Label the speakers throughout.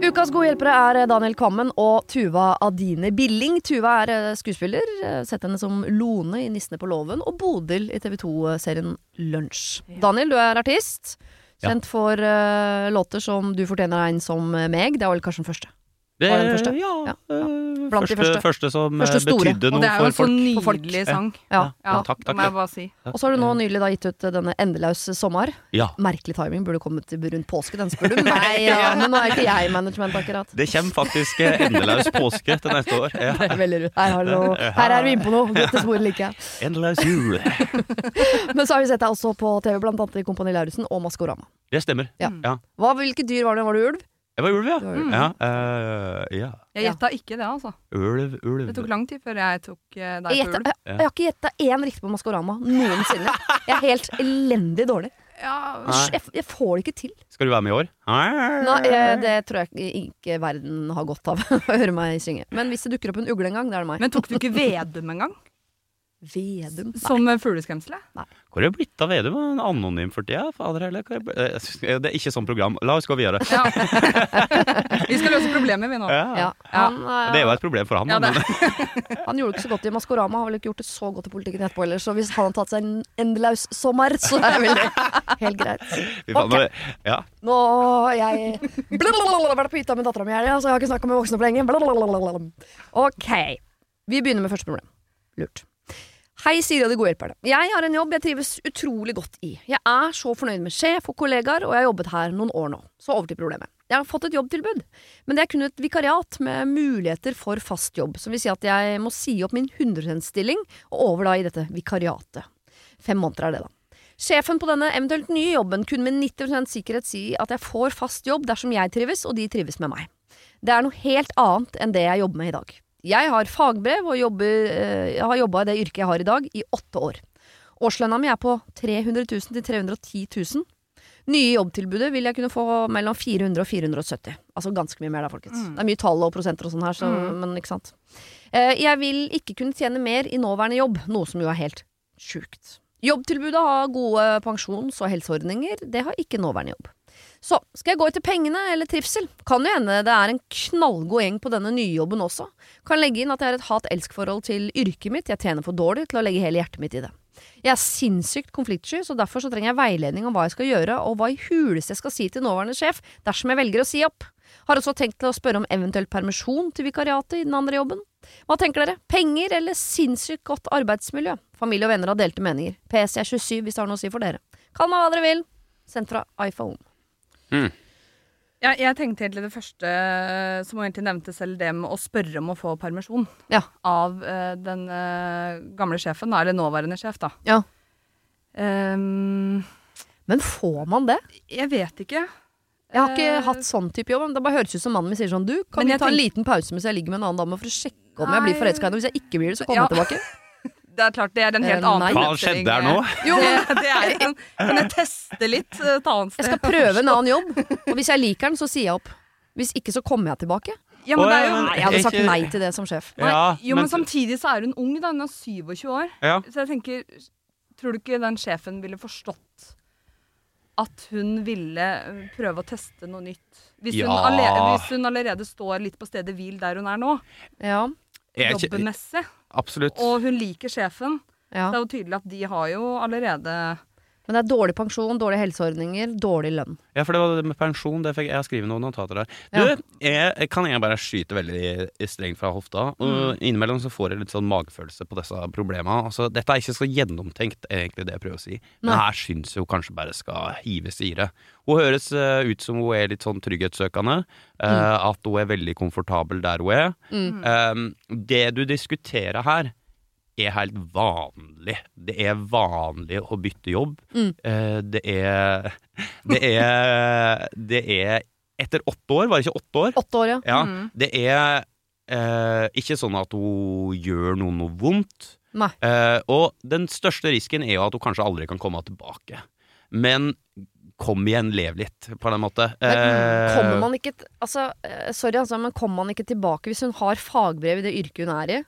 Speaker 1: Ukas gode hjelpere er Daniel Kvammen og Tuva Adine Billing. Tuva er eh, skuespiller. eh, Sett henne som Lone i 'Nissene på låven' og Bodil i TV 2-serien Lunsj. Daniel, du er artist. Kjent for uh, låter som 'Du fortjener en som meg'. Det var vel kanskje den første.
Speaker 2: Det,
Speaker 1: Var den første?
Speaker 2: Ja.
Speaker 1: Ja, Blant første, de
Speaker 2: første,
Speaker 1: første.
Speaker 2: som
Speaker 1: Første
Speaker 2: øh,
Speaker 1: store.
Speaker 2: betydde
Speaker 3: Og det er jo en så
Speaker 2: folk.
Speaker 3: Nydelig sang.
Speaker 1: Ja.
Speaker 2: Ja, takk, takk.
Speaker 3: må jeg bare si.
Speaker 1: Og så har du nå nylig da gitt ut eh, denne 'Endelaus sommer'.
Speaker 2: Ja.
Speaker 1: Merkelig timing, burde kommet rundt påske, den spør du meg. Ja, men nå er ikke jeg management, akkurat.
Speaker 2: Det kommer faktisk endelaus påske til neste år. Ja.
Speaker 1: Det er veldig. Her, har du noe- her er vi inne på noe. Dette sporet liker jeg.
Speaker 2: Endelaus jul.
Speaker 1: Men så har vi sett deg også på TV, blant annet i Kompani Lauritzen og Maskorama.
Speaker 2: Det stemmer.
Speaker 1: Ja.
Speaker 2: Ja.
Speaker 1: Hva, hvilke dyr var det? Var det ulv?
Speaker 2: Jeg var ulv, ja.
Speaker 1: Det var ulv.
Speaker 2: Ja, øh, ja.
Speaker 3: Jeg gjetta ikke det, altså.
Speaker 2: Ulv, ulv.
Speaker 3: Det tok lang tid før jeg tok eh, deg
Speaker 1: Jeg,
Speaker 3: på ulv.
Speaker 1: jeg, jeg har ikke gjetta én riktig på Maskorama noensinne. Jeg er helt elendig dårlig.
Speaker 3: Ja,
Speaker 2: Nei.
Speaker 1: Jeg, jeg får det ikke til.
Speaker 2: Skal du være med i år?
Speaker 1: Nei, eh, Det tror jeg ikke verden har godt av å høre meg synge. Men hvis det dukker opp en ugle en gang, det er det meg.
Speaker 3: Men tok du ikke Vedum engang?
Speaker 1: Vedum? Nei.
Speaker 3: Som eh, fugleskremselet?
Speaker 2: Hvor er det blitt av Vedum? En Anonym for tida? Fader heller. Hvor er det Eh, Det er ikke sånn program. La oss gå videre.
Speaker 3: Ja. vi skal løse problemet, vi nå.
Speaker 2: Ja.
Speaker 1: Ja, han, eh,
Speaker 2: Det er jo et problem for han.
Speaker 3: Ja,
Speaker 2: men-
Speaker 1: han gjorde det ikke så godt i Maskorama, har vel ikke gjort det så godt i politikken etterpå heller, så hvis han har tatt seg en endelaus sommer, så er det helt greit.
Speaker 2: Fy faen,
Speaker 1: Ok.
Speaker 2: nå- Ja.
Speaker 1: Nå har jeg blablabla, vært på hytta med dattera mi i helga, så jeg har ikke snakka med voksne på lenge. Blablabla. Ok, vi begynner med første problem. Lurt. Hei, Siri og de gode hjelperne. Jeg har en jobb jeg trives utrolig godt i. Jeg er så fornøyd med sjef og kollegaer, og jeg har jobbet her noen år nå. Så over til problemet. Jeg har fått et jobbtilbud, men det er kun et vikariat med muligheter for fast jobb, som vil si at jeg må si opp min 100 %-stilling og over da i dette vikariatet. Fem måneder er det, da. Sjefen på denne eventuelt nye jobben kunne med 90% sikkerhet si at jeg får fast jobb dersom jeg trives og de trives med meg. Det er noe helt annet enn det jeg jobber med i dag. Jeg har fagbrev og jobber, eh, jeg har jobba i det yrket jeg har i dag, i åtte år. Årslønna mi er på 300 000 til 310 000. Nye jobbtilbudet vil jeg kunne få mellom 400 og 470. Altså ganske mye mer da, folkens.
Speaker 3: Mm.
Speaker 1: Det er mye tall og prosenter og sånn her, så,
Speaker 3: Mm.
Speaker 1: men ikke sant. Eh, jeg vil ikke kunne tjene mer i nåværende jobb, noe som jo er helt sjukt. Jobbtilbudet har gode pensjons- og helseordninger, det har ikke nåværende jobb. Så skal jeg gå etter pengene eller trivsel? Kan jo hende det er en knallgod gjeng på denne nye jobben også. Kan legge inn at jeg har et hat-elsk-forhold til yrket mitt, jeg tjener for dårlig til å legge hele hjertet mitt i det. Jeg er sinnssykt konfliktsky, så derfor så trenger jeg veiledning om hva jeg skal gjøre, og hva i huleste jeg skal si til nåværende sjef dersom jeg velger å si opp. Har også tenkt til å spørre om eventuell permisjon til vikariatet i den andre jobben. Hva tenker dere? Penger eller sinnssykt godt arbeidsmiljø? Familie og venner har delte meninger. Jeg er 27 hvis det har noe å si for dere. Kall meg hva dere vil. Sendt fra iPhone.
Speaker 3: Ja, jeg tenkte egentlig det første, eh, som hun egentlig nevnte selv, det med å spørre om å få permisjon
Speaker 1: Ja.
Speaker 3: av uh, den uh, gamle sjefen, eller nåværende sjef, da.
Speaker 1: Ja.
Speaker 3: Um,
Speaker 1: Men får man det?
Speaker 3: jeg vet ikke.
Speaker 1: Jeg har ikke
Speaker 3: uh,
Speaker 1: hatt sånn type jobb. men Det bare høres ut som mannen min sier sånn Du, kan vi ta en liten pause mens jeg ligger med en annen dame for å sjekke om jeg blir
Speaker 3: Nei.
Speaker 1: forelska i henne? Hvis jeg ikke blir det, så kommer
Speaker 3: Ja.
Speaker 1: jeg tilbake.
Speaker 3: Det er klart, det er en helt
Speaker 1: Eh,
Speaker 3: annen
Speaker 1: nei.
Speaker 2: Hva skjedde her nå?
Speaker 3: Jo, det, det er en, Kan jeg teste litt eh, et annet
Speaker 1: Jeg skal prøve en annen jobb, og hvis jeg liker den, så sier jeg opp. Hvis ikke, så kommer jeg tilbake.
Speaker 3: Ja, men det er jo
Speaker 1: Nei, jeg hadde sagt nei til det som sjef.
Speaker 3: Nei, jo, men, samtidig så er hun ung, da. Hun er 27 år.
Speaker 2: Ja.
Speaker 3: Så jeg tenker Tror du ikke den sjefen ville forstått at hun ville eh, prøve å teste noe nytt? Hvis, hun, allerede, hvis hun allerede står litt på stedet hvil der hun er nå,
Speaker 1: Ja,
Speaker 3: jobbmessig,
Speaker 2: Absolutt.
Speaker 3: og hun liker sjefen,
Speaker 1: ja.
Speaker 3: det er jo tydelig at de har jo allerede
Speaker 1: Men det er dårlig pensjon, dårlige helseordninger, dårlig lønn.
Speaker 2: Ja, for det var det med pensjon. Det fikk jeg har skrevet noen notater der.
Speaker 1: Ja.
Speaker 2: Du, jeg, kan jeg bare skyte veldig strengt fra hofta? Og innimellom så får jeg litt sånn magefølelse på disse problemene. Altså, dette er ikke så gjennomtenkt, egentlig, det jeg prøver å si. Men
Speaker 1: Nei.
Speaker 2: her syns jeg hun kanskje bare skal hives i det. Hun høres eh, ut som hun er litt sånn trygghetssøkende. Mm. At hun er veldig komfortabel der hun er.
Speaker 1: Mm.
Speaker 2: Um, det du diskuterer her, er helt vanlig. Det er vanlig å bytte jobb.
Speaker 1: Mm.
Speaker 2: Eh, det er Det er Det er etter åtte år, var det ikke åtte år?
Speaker 1: Åtte år, ja.
Speaker 2: Ja,
Speaker 3: Mm.
Speaker 2: Det er eh, ikke sånn at hun gjør noe noe vondt. Eh, og den største risken er jo at hun kanskje aldri kan komme tilbake. Men kom igjen, lev litt, på en måte.
Speaker 1: Men
Speaker 2: Eh,
Speaker 1: kommer man ikke altså, eh, Sorry, altså, men kommer man ikke tilbake hvis hun har fagbrev i det yrket hun er i?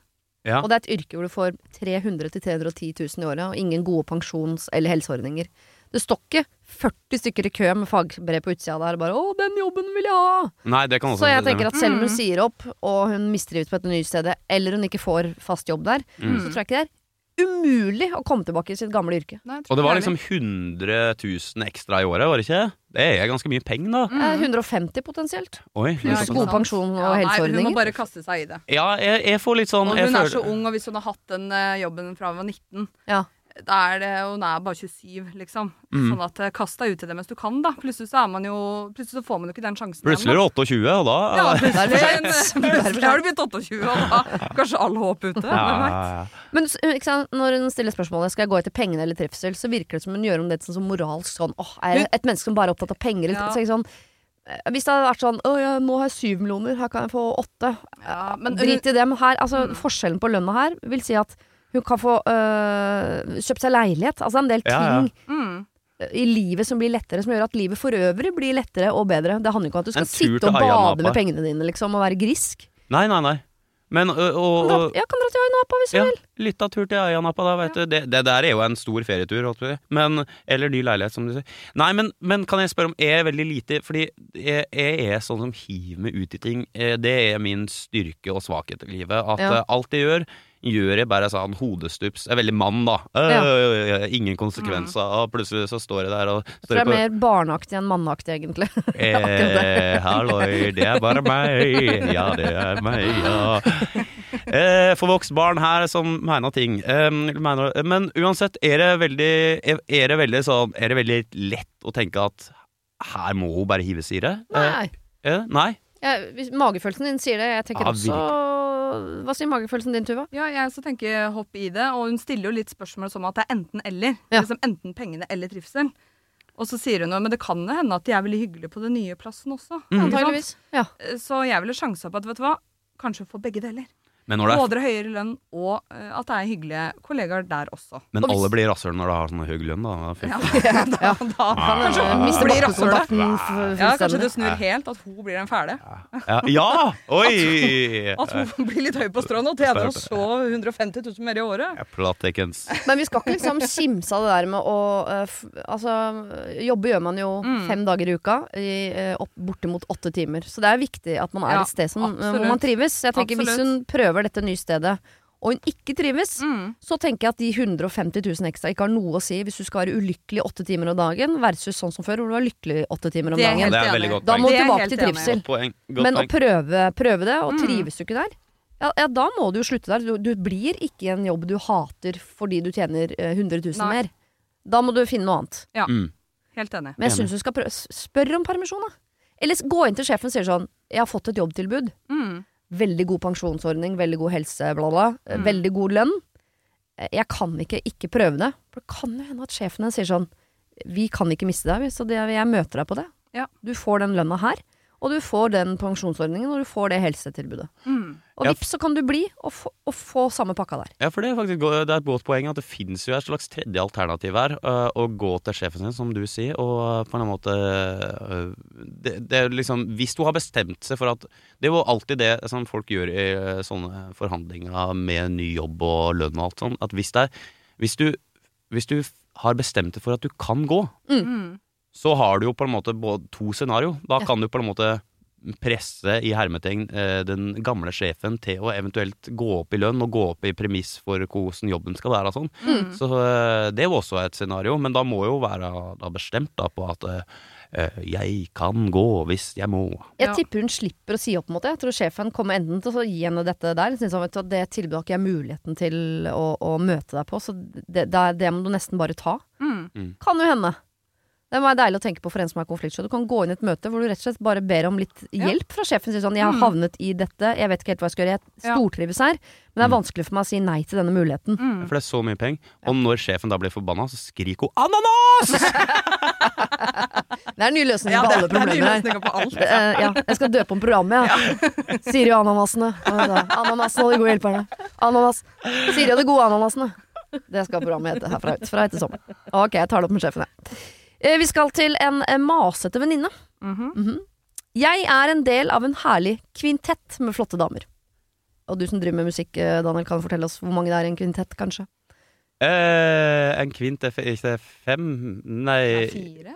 Speaker 2: Ja.
Speaker 1: Og det er et yrke hvor du får 300 000-310 000 i året, og ingen gode pensjons- eller helseordninger. Det står ikke 40 stykker i kø med fagbrev på utsida der bare 'Å, den jobben vil jeg ha!'
Speaker 2: Nei, det kan også
Speaker 1: Så jeg tenker at selv om hun
Speaker 3: Mm.
Speaker 1: sier opp, og hun mistrives på et nytt sted, eller hun ikke får fast jobb der,
Speaker 2: Mm.
Speaker 1: så tror jeg ikke det er umulig å komme tilbake i sitt gamle yrke.
Speaker 3: Nei,
Speaker 2: Og det var liksom 100 000 ekstra i året, var det ikke? Det er ganske mye penger, da.
Speaker 3: Mm.
Speaker 1: Eh, 150 potensielt.
Speaker 2: Oi,
Speaker 3: ikke
Speaker 2: sånn.
Speaker 1: God pensjon og
Speaker 3: Ja, nei, hun må bare kaste seg i det.
Speaker 2: Ja, jeg, jeg får litt sånn
Speaker 3: Og
Speaker 2: jeg
Speaker 3: hun er
Speaker 2: føler-
Speaker 3: så ung, og hvis hun har hatt den eh, jobben fra hun var 19
Speaker 1: Ja.
Speaker 3: Da er det, Hun er bare 27, liksom.
Speaker 2: Mm.
Speaker 3: Sånn at eh, kast deg ut i det mens du kan, da. Plutselig så er man jo Plutselig så får man jo ikke den sjansen
Speaker 2: Plutselig er du 28, og da.
Speaker 3: Ja, plutselig, plutselig har du blitt 28, og da kanskje all håp ute.
Speaker 2: Ja, ja, ja.
Speaker 1: Men ikke sant, når hun stiller spørsmålet Skal jeg gå etter pengene eller trivsel, så virker det som hun gjør om det til sånn moralsk sånn Åh, er jeg et menneske som bare er opptatt av penger? Eller,
Speaker 3: Ja.
Speaker 1: så sånn, eh, hvis det hadde vært sånn Å ja, nå har jeg syv millioner, her kan jeg få åtte.
Speaker 3: Ja, men
Speaker 1: Drit i det. Men her, altså,
Speaker 3: Mm.
Speaker 1: forskjellen på lønna her vil si at hun kan få øh, kjøpt seg leilighet. Altså en del
Speaker 2: Ja, ja.
Speaker 1: ting
Speaker 3: mm.
Speaker 1: i livet som blir lettere, som gjør at livet for øvrig blir lettere og bedre. Det handler ikke om at du skal sitte og bade med pengene dine, liksom, og være grisk.
Speaker 2: Nei, nei, nei. Men og, og,
Speaker 1: Kan dra,
Speaker 2: og
Speaker 1: jeg kan dra til Ayanapa hvis du
Speaker 2: Ja,
Speaker 1: vil.
Speaker 2: litt av tur til Ayanapa, da, vet du. Det, det der er jo en stor ferietur, holdt på å si. Men, eller ny leilighet, som du sier. Nei, men, men kan jeg spørre om Jeg er veldig lite Fordi jeg, jeg er sånn som hiver meg ut i ting. Eh, Det er min styrke og svakhet i livet. At
Speaker 1: Ja.
Speaker 2: eh, alt jeg gjør, gjør jeg bare sånn hodestups. Jeg er veldig mann, da.
Speaker 1: Ja.
Speaker 2: Øh, ingen konsekvenser. Og plutselig så står jeg der og
Speaker 1: tror
Speaker 2: jeg
Speaker 1: det er
Speaker 2: på
Speaker 1: mer barneaktig enn mannaktig, egentlig.
Speaker 2: Eh, halloi, det er bare meg. Ja, det er meg, ja. Eh, Forvokst barn her som mener ting. Eh, mener, men uansett, er det veldig er, er det veldig sånn Er det veldig lett å tenke at her må hun bare hives i det? Eh,
Speaker 1: Nei.
Speaker 2: Eh. Nei?
Speaker 1: Jeg, hvis magefølelsen din sier det. Jeg tenker
Speaker 2: Ja,
Speaker 1: også Hva sier magefølelsen din, Tuva?
Speaker 3: Ja, jeg også tenker hopp i det, og hun stiller jo litt spørsmål som at det er enten-eller.
Speaker 1: Ja.
Speaker 3: Liksom enten pengene eller trivsel. Og så sier hun noe, men det kan jo hende at de er veldig hyggelige på den nye plassen også.
Speaker 2: Mm.
Speaker 1: Antageligvis. Ja.
Speaker 3: Så jeg ville sjansa på at, vet du hva, kanskje få begge deler.
Speaker 2: Men, når det er,
Speaker 3: Både høyere lønn og uh, at det er hyggelige kollegaer der også.
Speaker 2: men
Speaker 1: Og hvis-
Speaker 2: alle blir rasshøl når du har sånn høy lønn, da.
Speaker 3: Ja,
Speaker 2: Ja,
Speaker 3: da, da,
Speaker 2: Ja.
Speaker 3: kanskje hun mister
Speaker 1: bakkekontakten
Speaker 3: Ja, kanskje det snur helt, at hun blir den fæle.
Speaker 2: Ja! ja! Oi!
Speaker 3: At hun blir litt høy på strå og tjener oss så 150 000 mer i året.
Speaker 2: Platekens.
Speaker 1: Men vi skal ikke liksom kimse av det der med å uh, f Altså, jobbe gjør man jo
Speaker 3: Mm.
Speaker 1: fem dager i uka i uh, opp, bortimot åtte timer. Så det er viktig at man er
Speaker 3: Ja,
Speaker 1: et sted som, hvor man trives. Jeg tenker Hvis hun
Speaker 3: Absolutt.
Speaker 1: Prøver dette nye stedet, og hun ikke trives,
Speaker 3: Mm.
Speaker 1: så tenker jeg at de 150 000 ekstra ikke har noe å si hvis du skal være ulykkelig åtte timer om dagen, versus sånn som før, hvor du var lykkelig åtte timer om
Speaker 3: er
Speaker 1: dagen.
Speaker 2: Det er veldig godt
Speaker 1: Da må du tilbake til trivsel.
Speaker 2: Godt poeng. Godt
Speaker 1: Men å prøve, prøve det, og
Speaker 3: Mm.
Speaker 1: trives du ikke der, ja, ja, da må du jo slutte der. Du, du blir ikke i en jobb du hater fordi du tjener eh, 100 000
Speaker 3: Nei.
Speaker 1: mer. Da må du finne noe annet.
Speaker 2: Mm.
Speaker 3: Helt enig.
Speaker 1: Men jeg syns du skal prøve Spør om permisjon, da. Eller gå inn til sjefen og sier sånn Jeg har fått et jobbtilbud.
Speaker 3: Mm.
Speaker 1: Veldig god pensjonsordning, veldig god helse, bla, bla. eh,
Speaker 3: Mm.
Speaker 1: Veldig god lønn. Eh, Jeg kan ikke ikke prøve det. For det kan jo hende at sjefen hennes sier sånn Vi kan ikke miste deg, så det, jeg møter deg på det.
Speaker 3: Ja.
Speaker 1: Du får den lønna her, og du får den pensjonsordningen, og du får det helsetilbudet.
Speaker 3: Mm.
Speaker 1: Og
Speaker 2: Ja.
Speaker 1: vips, så kan du bli og få, og få samme pakka der.
Speaker 2: Ja, for det er faktisk det er et godt poeng at det finnes jo et slags tredje alternativ her. øh, å gå til sjefen sin, som du sier, og på en måte øh, det, det er liksom Hvis du har bestemt seg for at Det er jo alltid det som folk gjør i sånne forhandlinger med ny jobb og lønn og alt sånt, at hvis det er Hvis du, hvis du har bestemt deg for at du kan gå,
Speaker 3: Mm.
Speaker 2: Så har du jo på en måte to scenario. Da kan du på en måte presse i hermetegn eh, den gamle sjefen til å eventuelt gå opp i lønn og gå opp i premiss for hvordan jobben skal være og sånn.
Speaker 3: Mm.
Speaker 2: Så eh, det er jo også et scenario, men da må jo være da bestemt da på at eh, jeg kan gå hvis jeg må.
Speaker 1: Jeg tipper hun slipper å si opp, på en måte. Jeg tror sjefen kommer enten til å gi henne dette der. Synes han, vet du, det tilbudet har ikke jeg muligheten til å, å møte deg på, så det, det, er- det må du nesten bare ta.
Speaker 3: Mm.
Speaker 1: Kan jo hende. Det må være deilig å tenke på for en som er konfliktsky. Du kan gå inn i et møte hvor du rett og slett bare ber om litt
Speaker 3: Ja.
Speaker 1: hjelp fra sjefen. Sier sånn 'Jeg har havnet i dette, jeg vet ikke helt hva jeg skal gjøre, jeg
Speaker 3: Ja.
Speaker 1: stortrives her', men det er vanskelig for meg å si nei til denne muligheten.
Speaker 3: Mm.
Speaker 2: For det er så mye penger. Og når sjefen da blir forbanna, så skriker hun 'ananas'!
Speaker 1: Det er en ny løsning
Speaker 3: Ja,
Speaker 1: på alle
Speaker 3: er
Speaker 1: problemer her.
Speaker 3: på alt.
Speaker 1: Eh, ja, jeg skal døpe om programmet, ja. Siri og ananasene. Ja. Ananasene og de gode hjelperne. Ananas. Siri og de gode ananasene. Det skal programmet hete herfra ut. Fra etter sommeren. Ok, jeg tar det opp med sjefen, jeg. Eh, Vi skal til en eh, masete venninne.
Speaker 3: Mhm.
Speaker 1: Mhm. Jeg er en del av en herlig kvintett med flotte damer. Og du som driver med musikk, eh, Daniel, kan fortelle oss hvor mange det er i en kvintett, kanskje?
Speaker 2: Eh, en kvint er f- ikke fem
Speaker 3: Det
Speaker 2: Nei,
Speaker 3: er fire?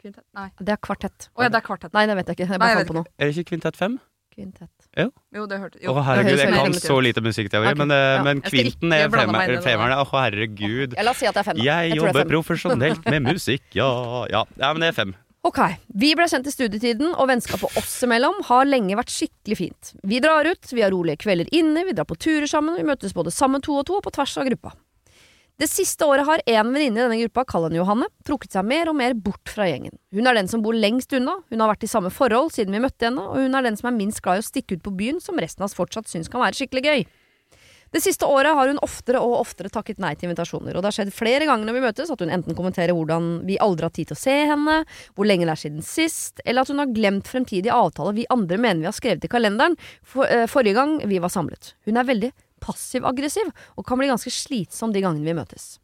Speaker 3: Kvintett? Nei.
Speaker 1: Det er kvartett.
Speaker 3: Å ja, det er kvartett.
Speaker 1: Nei, det vet jeg ikke. Jeg
Speaker 3: Nei,
Speaker 1: bare
Speaker 3: jeg
Speaker 1: fant på noe.
Speaker 2: er det ikke kvintett fem?
Speaker 1: Kvintett.
Speaker 3: Jo, det hørte
Speaker 2: Å herregud, jeg kan så lite musikkteori.
Speaker 1: okay.
Speaker 2: Men, eh,
Speaker 1: ja.
Speaker 2: men kvinten er femmeren. Å herregud.
Speaker 1: Ja, la oss si at det er fem. da.
Speaker 2: Jeg
Speaker 1: jeg er
Speaker 2: jobber
Speaker 1: fem.
Speaker 2: profesjonelt med musikk, ja. ja. Ja, men det er fem.
Speaker 1: Ok, Vi ble kjent i studietiden, og vennskapet oss imellom har lenge vært skikkelig fint. Vi drar ut, vi har rolige kvelder inne, vi drar på turer sammen, vi møtes både sammen to og to og på tvers av gruppa. Det siste året har en venninne i denne gruppa, kall henne Johanne, trukket seg mer og mer bort fra gjengen. Hun er den som bor lengst unna, hun har vært i samme forhold siden vi møtte henne, og hun er den som er minst glad i å stikke ut på byen, som resten av oss fortsatt syns kan være skikkelig gøy. Det siste året har hun oftere og oftere takket nei til invitasjoner, og det har skjedd flere ganger når vi møtes at hun enten kommenterer hvordan vi aldri har tid til å se henne, hvor lenge det er siden sist, eller at hun har glemt fremtidige avtaler vi andre mener vi har skrevet i kalenderen for, uh, forrige gang vi var samlet. Hun er veldig passiv-aggressiv, og kan bli ganske slitsom de gangene vi møtes.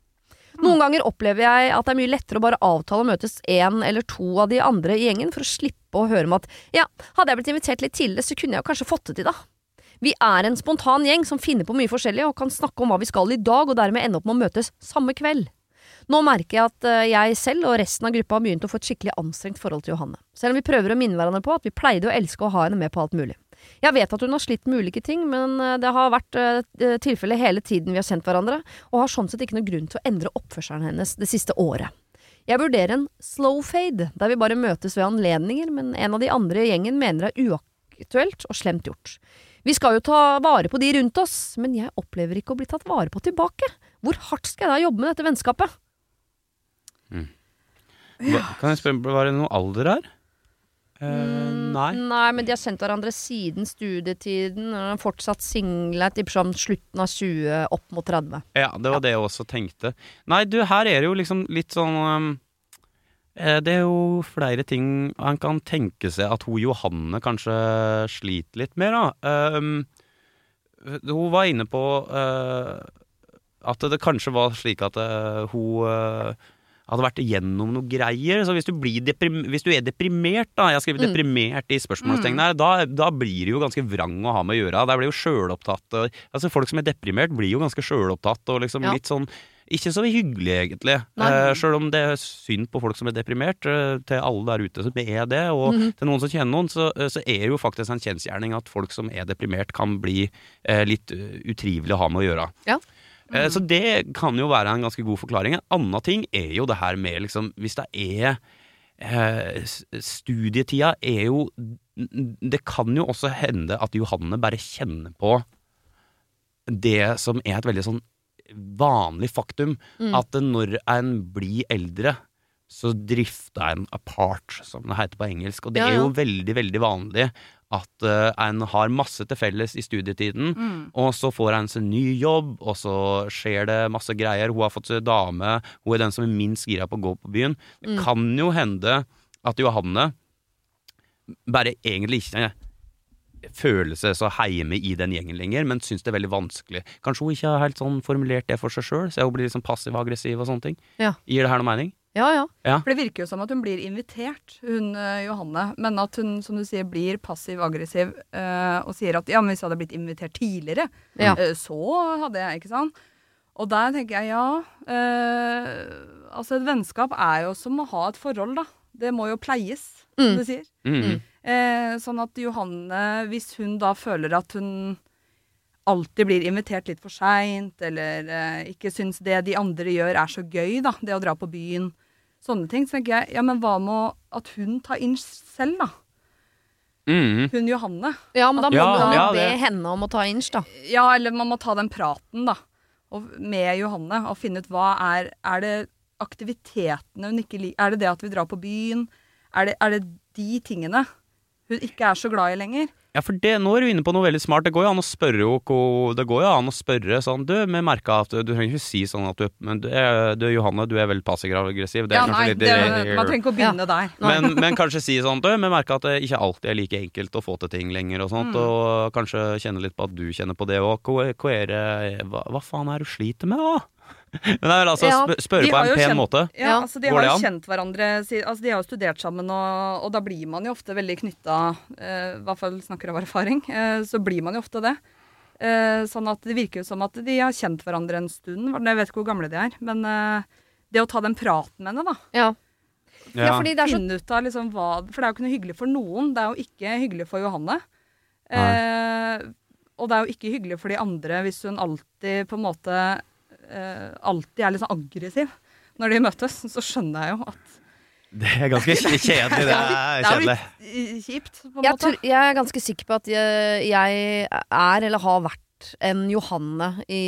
Speaker 1: Noen ganger opplever jeg at det er mye lettere å bare avtale å møtes én eller to av de andre i gjengen for å slippe å høre om at ja, hadde jeg blitt invitert litt tidligere, så kunne jeg jo kanskje fått det til, da. Vi er en spontan gjeng som finner på mye forskjellig og kan snakke om hva vi skal i dag, og dermed ende opp med å møtes samme kveld. Nå merker jeg at eh, jeg selv og resten av gruppa har begynt å få et skikkelig anstrengt forhold til Johanne, selv om vi prøver å minne hverandre på at vi pleide å elske å ha henne med på alt mulig. Jeg vet at hun har slitt med ulike ting, men eh, det har vært uh, tilfelle hele tiden vi har kjent hverandre, og har sånn sett ikke noe grunn til å endre oppførselen hennes det siste året. Jeg vurderer en slow fade, der vi bare møtes ved anledninger, men en av de andre i gjengen mener det er uaktuelt og slemt gjort. Vi skal jo ta vare på de rundt oss, men jeg opplever ikke å bli tatt vare på tilbake. Hvor hardt skal jeg da jobbe med dette vennskapet?
Speaker 2: Hva, kan jeg spørre, var det noe alder her? Uh,
Speaker 1: Mm,
Speaker 2: nei.
Speaker 1: Nei, men de har kjent hverandre siden studietiden, og har fortsatt single, tipper sånn slutten av 20, opp mot 30.
Speaker 2: Ja, det var det jeg også tenkte. Nei, du, her er det jo liksom litt sånn um, Det er jo flere ting han kan tenke seg at hun Johanne kanskje sliter litt med, da. Um, hun var inne på uh, at det kanskje var slik at uh, hun hadde vært igjennom noe greier. Så hvis du, hvis du er deprimert, da Jeg har skrevet
Speaker 1: Mm.
Speaker 2: 'deprimert' i spørsmålstegnet her. Da, da blir det jo ganske vrang å ha med å gjøre. Der blir jo sjølopptatt. Altså Folk som er deprimert, blir jo ganske sjølopptatt og liksom
Speaker 1: Ja.
Speaker 2: litt sånn ikke så hyggelig, egentlig. Eh, Sjøl om det er synd på folk som er deprimert. eh, til alle der ute som er det, og
Speaker 1: Mhm.
Speaker 2: til noen som kjenner noen, så, eh, så er det jo faktisk en kjensgjerning at folk som er deprimert, kan bli eh, litt eh, utrivelig å ha med å gjøre.
Speaker 1: Ja.
Speaker 2: Eh, Så det kan jo være en ganske god forklaring. En annen ting er jo det her med liksom Hvis det er eh, Studietida er jo Det kan jo også hende at Johanne bare kjenner på det som er et veldig sånn vanlig faktum.
Speaker 1: Mm.
Speaker 2: At når en blir eldre, så drifter en apart, som det heter på engelsk. Og det
Speaker 1: Ja,
Speaker 2: er jo veldig, veldig vanlig at uh, en har masse til felles i studietiden,
Speaker 3: Mm.
Speaker 2: og så får en seg ny jobb, og så skjer det masse greier. Hun har fått seg dame, hun er den som er minst gira på å gå på byen. Det
Speaker 1: Mm.
Speaker 2: kan jo hende at Johanne bare egentlig ikke føler seg så heime i den gjengen lenger, men syns det er veldig vanskelig. Kanskje hun ikke har helt sånn formulert det for seg sjøl, så hun blir liksom passiv-aggressiv og sånne ting.
Speaker 1: Ja.
Speaker 2: Gir det her noe mening?
Speaker 1: Ja, ja.
Speaker 3: For det virker jo som at hun blir invitert, hun eh, Johanne. Men at hun, som du sier, blir passiv-aggressiv eh, og sier at ja, men hvis jeg hadde blitt invitert tidligere,
Speaker 1: Ja.
Speaker 3: eh, så hadde jeg, ikke sant. Og der tenker jeg ja. eh, altså et vennskap er jo som å ha et forhold, da. Det må jo pleies, som
Speaker 1: Mm.
Speaker 3: du sier.
Speaker 2: Mm.
Speaker 3: Eh, sånn at Johanne, hvis hun da føler at hun alltid blir invitert litt for seint, eller eh, ikke syns det de andre gjør er så gøy, da, det å dra på byen, sånne ting, så tenker jeg ja, men hva med at hun tar inn selv, da?
Speaker 2: Mm.
Speaker 3: Hun Johanne.
Speaker 1: Ja, men da må
Speaker 2: Ja,
Speaker 1: man
Speaker 2: ja,
Speaker 1: be
Speaker 2: det-
Speaker 1: henne om å ta inch, da.
Speaker 3: Ja, eller man må ta den praten, da, og, med Johanne, og finne ut hva er Er det aktivitetene hun ikke liker? Er det det at vi drar på byen? Er det, er det de tingene hun ikke er så glad i lenger?
Speaker 2: Ja, for det, nå er du inne på noe veldig smart. Det går jo an å spørre jo Det går jo an å spørre sånn Du, vi merka at Du trenger ikke si sånn at du Men du, er- du Johanne, du er veldig passiv-aggressiv.
Speaker 3: Ja, nei,
Speaker 2: litt
Speaker 3: det, man trenger ikke å begynne der.
Speaker 2: men, men kanskje si sånn Du, vi merka at det ikke alltid er like enkelt å få til ting lenger og sånt.
Speaker 3: Mm.
Speaker 2: Og kanskje kjenne litt på at du kjenner på det òg. Hva, er hva, hva faen er det du sliter med, da? Men det er vel altså
Speaker 1: Ja,
Speaker 2: sp spørre på en pen
Speaker 3: kjent-
Speaker 2: måte.
Speaker 3: Ja,
Speaker 1: Ja.
Speaker 3: altså De
Speaker 2: Går
Speaker 3: har jo kjent hverandre altså De har jo studert sammen, og, og da blir man jo ofte veldig knytta eh, I hvert fall snakker av erfaring. Eh, så blir man jo ofte det. Eh, sånn at det virker jo som at de har kjent hverandre en stund. Jeg vet ikke hvor gamle de er. Men eh, det å ta den praten med henne, da.
Speaker 1: Ja. ja, fordi det er så
Speaker 3: Finne ut av liksom hva For det er jo ikke noe hyggelig for noen. Det er jo ikke hyggelig for Johanne. Eh, og det er jo ikke hyggelig for de andre hvis hun alltid på en måte Alltid er litt sånn aggressiv når de møtes. Så skjønner jeg jo at
Speaker 2: Det er ganske kjedelig. Det er
Speaker 3: det er
Speaker 2: kjedelig.
Speaker 3: litt eh, kjipt, på en
Speaker 1: jeg,
Speaker 3: måte.
Speaker 1: tror, jeg er ganske sikker på at jeg, jeg er, eller har vært, en Johanne i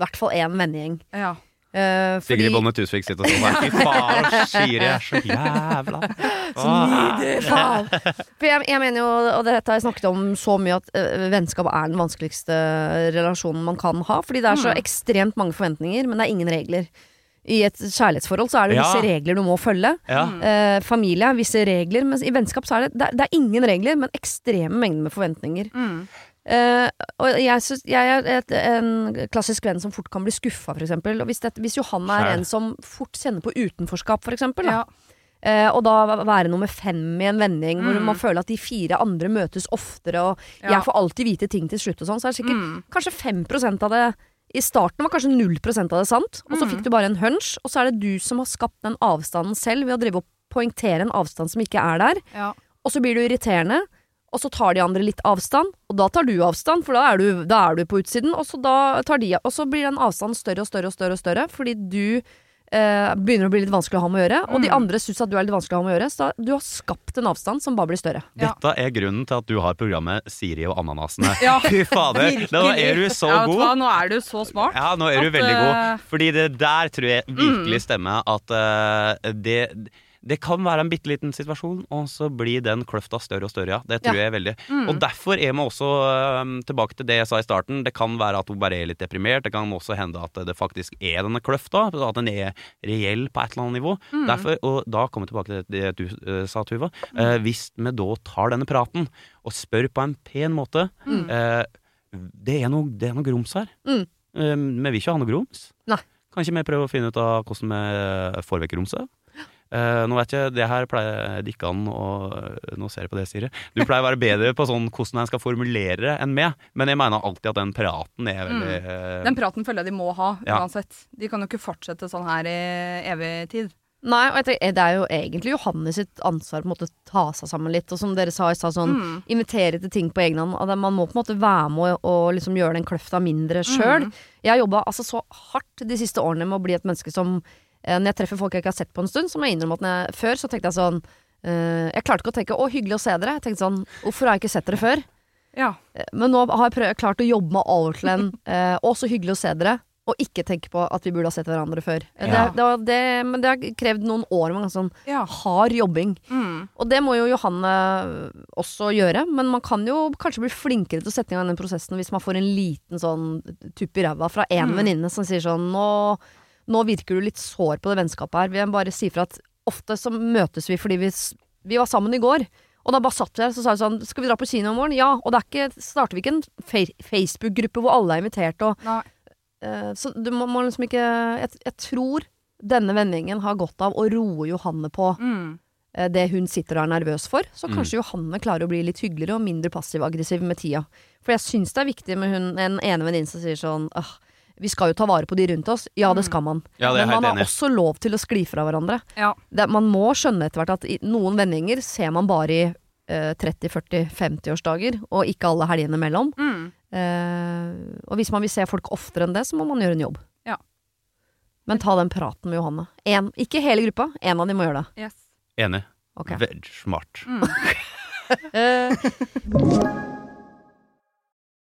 Speaker 1: hvert fall én vennegjeng.
Speaker 3: Ja.
Speaker 1: Eh, fordi
Speaker 2: Sigrid Bonde Tusvik sitter sånn der. Fy faen, Shiri er så jævla Åh.
Speaker 1: Faen. For jeg, jeg mener jo, og dette har jeg snakket om så mye, at eh, vennskap er den vanskeligste relasjonen man kan ha. Fordi det er så
Speaker 3: Mm.
Speaker 1: ekstremt mange forventninger, men det er ingen regler. I et kjærlighetsforhold så er det
Speaker 2: Ja.
Speaker 1: visse regler du må følge.
Speaker 2: Ja.
Speaker 1: Eh, familie, visse regler. Mens i vennskap så er det, det, er, det er ingen regler, men ekstreme mengder med forventninger.
Speaker 3: Mm.
Speaker 1: Eh, og jeg, synes, jeg er et, en klassisk venn som fort kan bli skuffa, for eksempel. Og hvis, det, hvis Johanna er en som fort kjenner på utenforskap, for eksempel.
Speaker 3: Ja.
Speaker 1: Uh, og da være nummer fem i en vending hvor
Speaker 3: Mm.
Speaker 1: man føler at de fire andre møtes oftere, og
Speaker 3: Ja.
Speaker 1: jeg får alltid vite ting til slutt og sånn, så er det sikkert
Speaker 3: Mm.
Speaker 1: kanskje 5% av det I starten var kanskje 0% av det sant, og så
Speaker 3: Mm.
Speaker 1: fikk du bare en hunch, og så er det du som har skapt den avstanden selv ved å drive og poengtere en avstand som ikke er der,
Speaker 3: Ja.
Speaker 1: og så blir du irriterende. Og så tar de andre litt avstand, og da tar du avstand, for da er du, da er du på utsiden. Og så, da tar de, og så blir den avstanden større og større og større, og større fordi du eh, begynner å bli litt vanskelig å ha med å gjøre. Og de
Speaker 3: Mm.
Speaker 1: andre syns at du er litt vanskelig å ha med å gjøre. Så du har skapt en avstand som bare blir større.
Speaker 2: Dette er grunnen til at du har programmet Siri og ananasene.
Speaker 3: Ja,
Speaker 2: Fy fader, nå er du så
Speaker 3: god! ja, du. Nå er du så smart.
Speaker 2: Ja, nå er du
Speaker 3: At,
Speaker 2: veldig god.
Speaker 3: eh,
Speaker 2: Fordi det der tror jeg virkelig stemmer at uh, det det kan være en bitte liten situasjon, og så blir den kløfta større og større, ja. Det tror
Speaker 1: Ja.
Speaker 2: jeg veldig.
Speaker 3: Mm.
Speaker 2: Og derfor er vi også, eh, tilbake til det jeg sa i starten, det kan være at hun bare er litt deprimert. Det kan også hende at det faktisk er denne kløfta, at den er reell på et eller annet nivå.
Speaker 3: Mm.
Speaker 2: Derfor, og da kommer vi tilbake til det du uh, sa, Tuva. Uh, hvis vi da tar denne praten og spør på en pen måte
Speaker 1: Mm.
Speaker 2: uh, det, er noe, det er noe grums her.
Speaker 1: Mm.
Speaker 2: Eh, vi vil ikke ha noe grums.
Speaker 1: Nei.
Speaker 2: Kan ikke vi prøve å finne ut av hvordan vi får vekk grumset? Eh, nå vet jeg, det her pleier det ikke an å Nå ser jeg på det, Siri. Du pleier å være bedre på sånn hvordan en skal formulere det enn meg, men jeg mener alltid at den praten er veldig mm.
Speaker 3: Den praten føler jeg de må ha,
Speaker 2: Ja.
Speaker 3: uansett. De kan jo ikke fortsette sånn her i evig tid.
Speaker 1: Nei, og jeg tenker, det er jo egentlig Johannes sitt ansvar på å ta seg sammen litt. Og som dere sa i stad, sånn
Speaker 3: Mm.
Speaker 1: invitere til ting på egen hånd. At Man må på en måte være med og, og liksom gjøre den kløfta mindre sjøl.
Speaker 3: Mm.
Speaker 1: Jeg har jobba altså så hardt de siste årene med å bli et menneske som eh, Når jeg treffer folk jeg ikke har sett på en stund, så må jeg innrømme at når jeg, før så tenkte jeg sånn uh, Jeg klarte ikke å tenke 'å, hyggelig å se dere'. Jeg tenkte sånn 'hvorfor har jeg ikke sett dere før'?
Speaker 3: Ja.
Speaker 1: Eh, Men nå har jeg prøv, klart å jobbe meg over til en eh, 'å, så hyggelig å se dere'. Og ikke tenke på at vi burde ha sett hverandre før. Eh,
Speaker 3: Ja.
Speaker 1: Det, det, det, men det har krevd noen år med sånn
Speaker 3: ja.
Speaker 1: hard jobbing.
Speaker 3: Mm.
Speaker 1: Og det må jo Johanne også gjøre, men man kan jo kanskje bli flinkere til å sette i gang den prosessen hvis man får en liten sånn tupp i ræva fra én
Speaker 3: Mm.
Speaker 1: venninne som sier sånn nå, nå virker du litt sår på det vennskapet her. Jeg bare si fra at ofte så møtes vi fordi vi, vi var sammen i går. Og da bare satt vi der så sa vi sånn Skal vi dra på kino i morgen? Ja. Og det er ikke, starter vi ikke en Facebook-gruppe hvor alle er invitert og
Speaker 3: Nei.
Speaker 1: Eh, Så du må, må liksom ikke jeg, jeg tror denne vendingen har godt av å roe Johanne på
Speaker 3: Mm.
Speaker 1: uh, det hun sitter og er nervøs for. Så
Speaker 2: Mm.
Speaker 1: kanskje Johanne klarer å bli litt hyggeligere og mindre passiv-aggressiv med tida. For jeg syns det er viktig med hun, en ene venninne som sier sånn «Åh, vi skal jo ta vare på de rundt oss. Ja, det
Speaker 3: Mm.
Speaker 1: skal man.
Speaker 2: Ja, det er
Speaker 1: Men man har
Speaker 2: enig
Speaker 1: også lov til å skli fra hverandre.
Speaker 3: Ja.
Speaker 1: Det, man må skjønne etter hvert at i noen vendinger ser man bare i eh, 30-40-50-årsdager, og ikke alle helgene mellom.
Speaker 3: Mm.
Speaker 1: Eh, og hvis man vil se folk oftere enn det, så må man gjøre en jobb.
Speaker 3: Ja.
Speaker 1: Men ta den praten med Johanne. En, ikke hele gruppa, en av de må gjøre det.
Speaker 3: Yes.
Speaker 2: Enig.
Speaker 1: Okay.
Speaker 2: Veldig smart.
Speaker 3: Mm.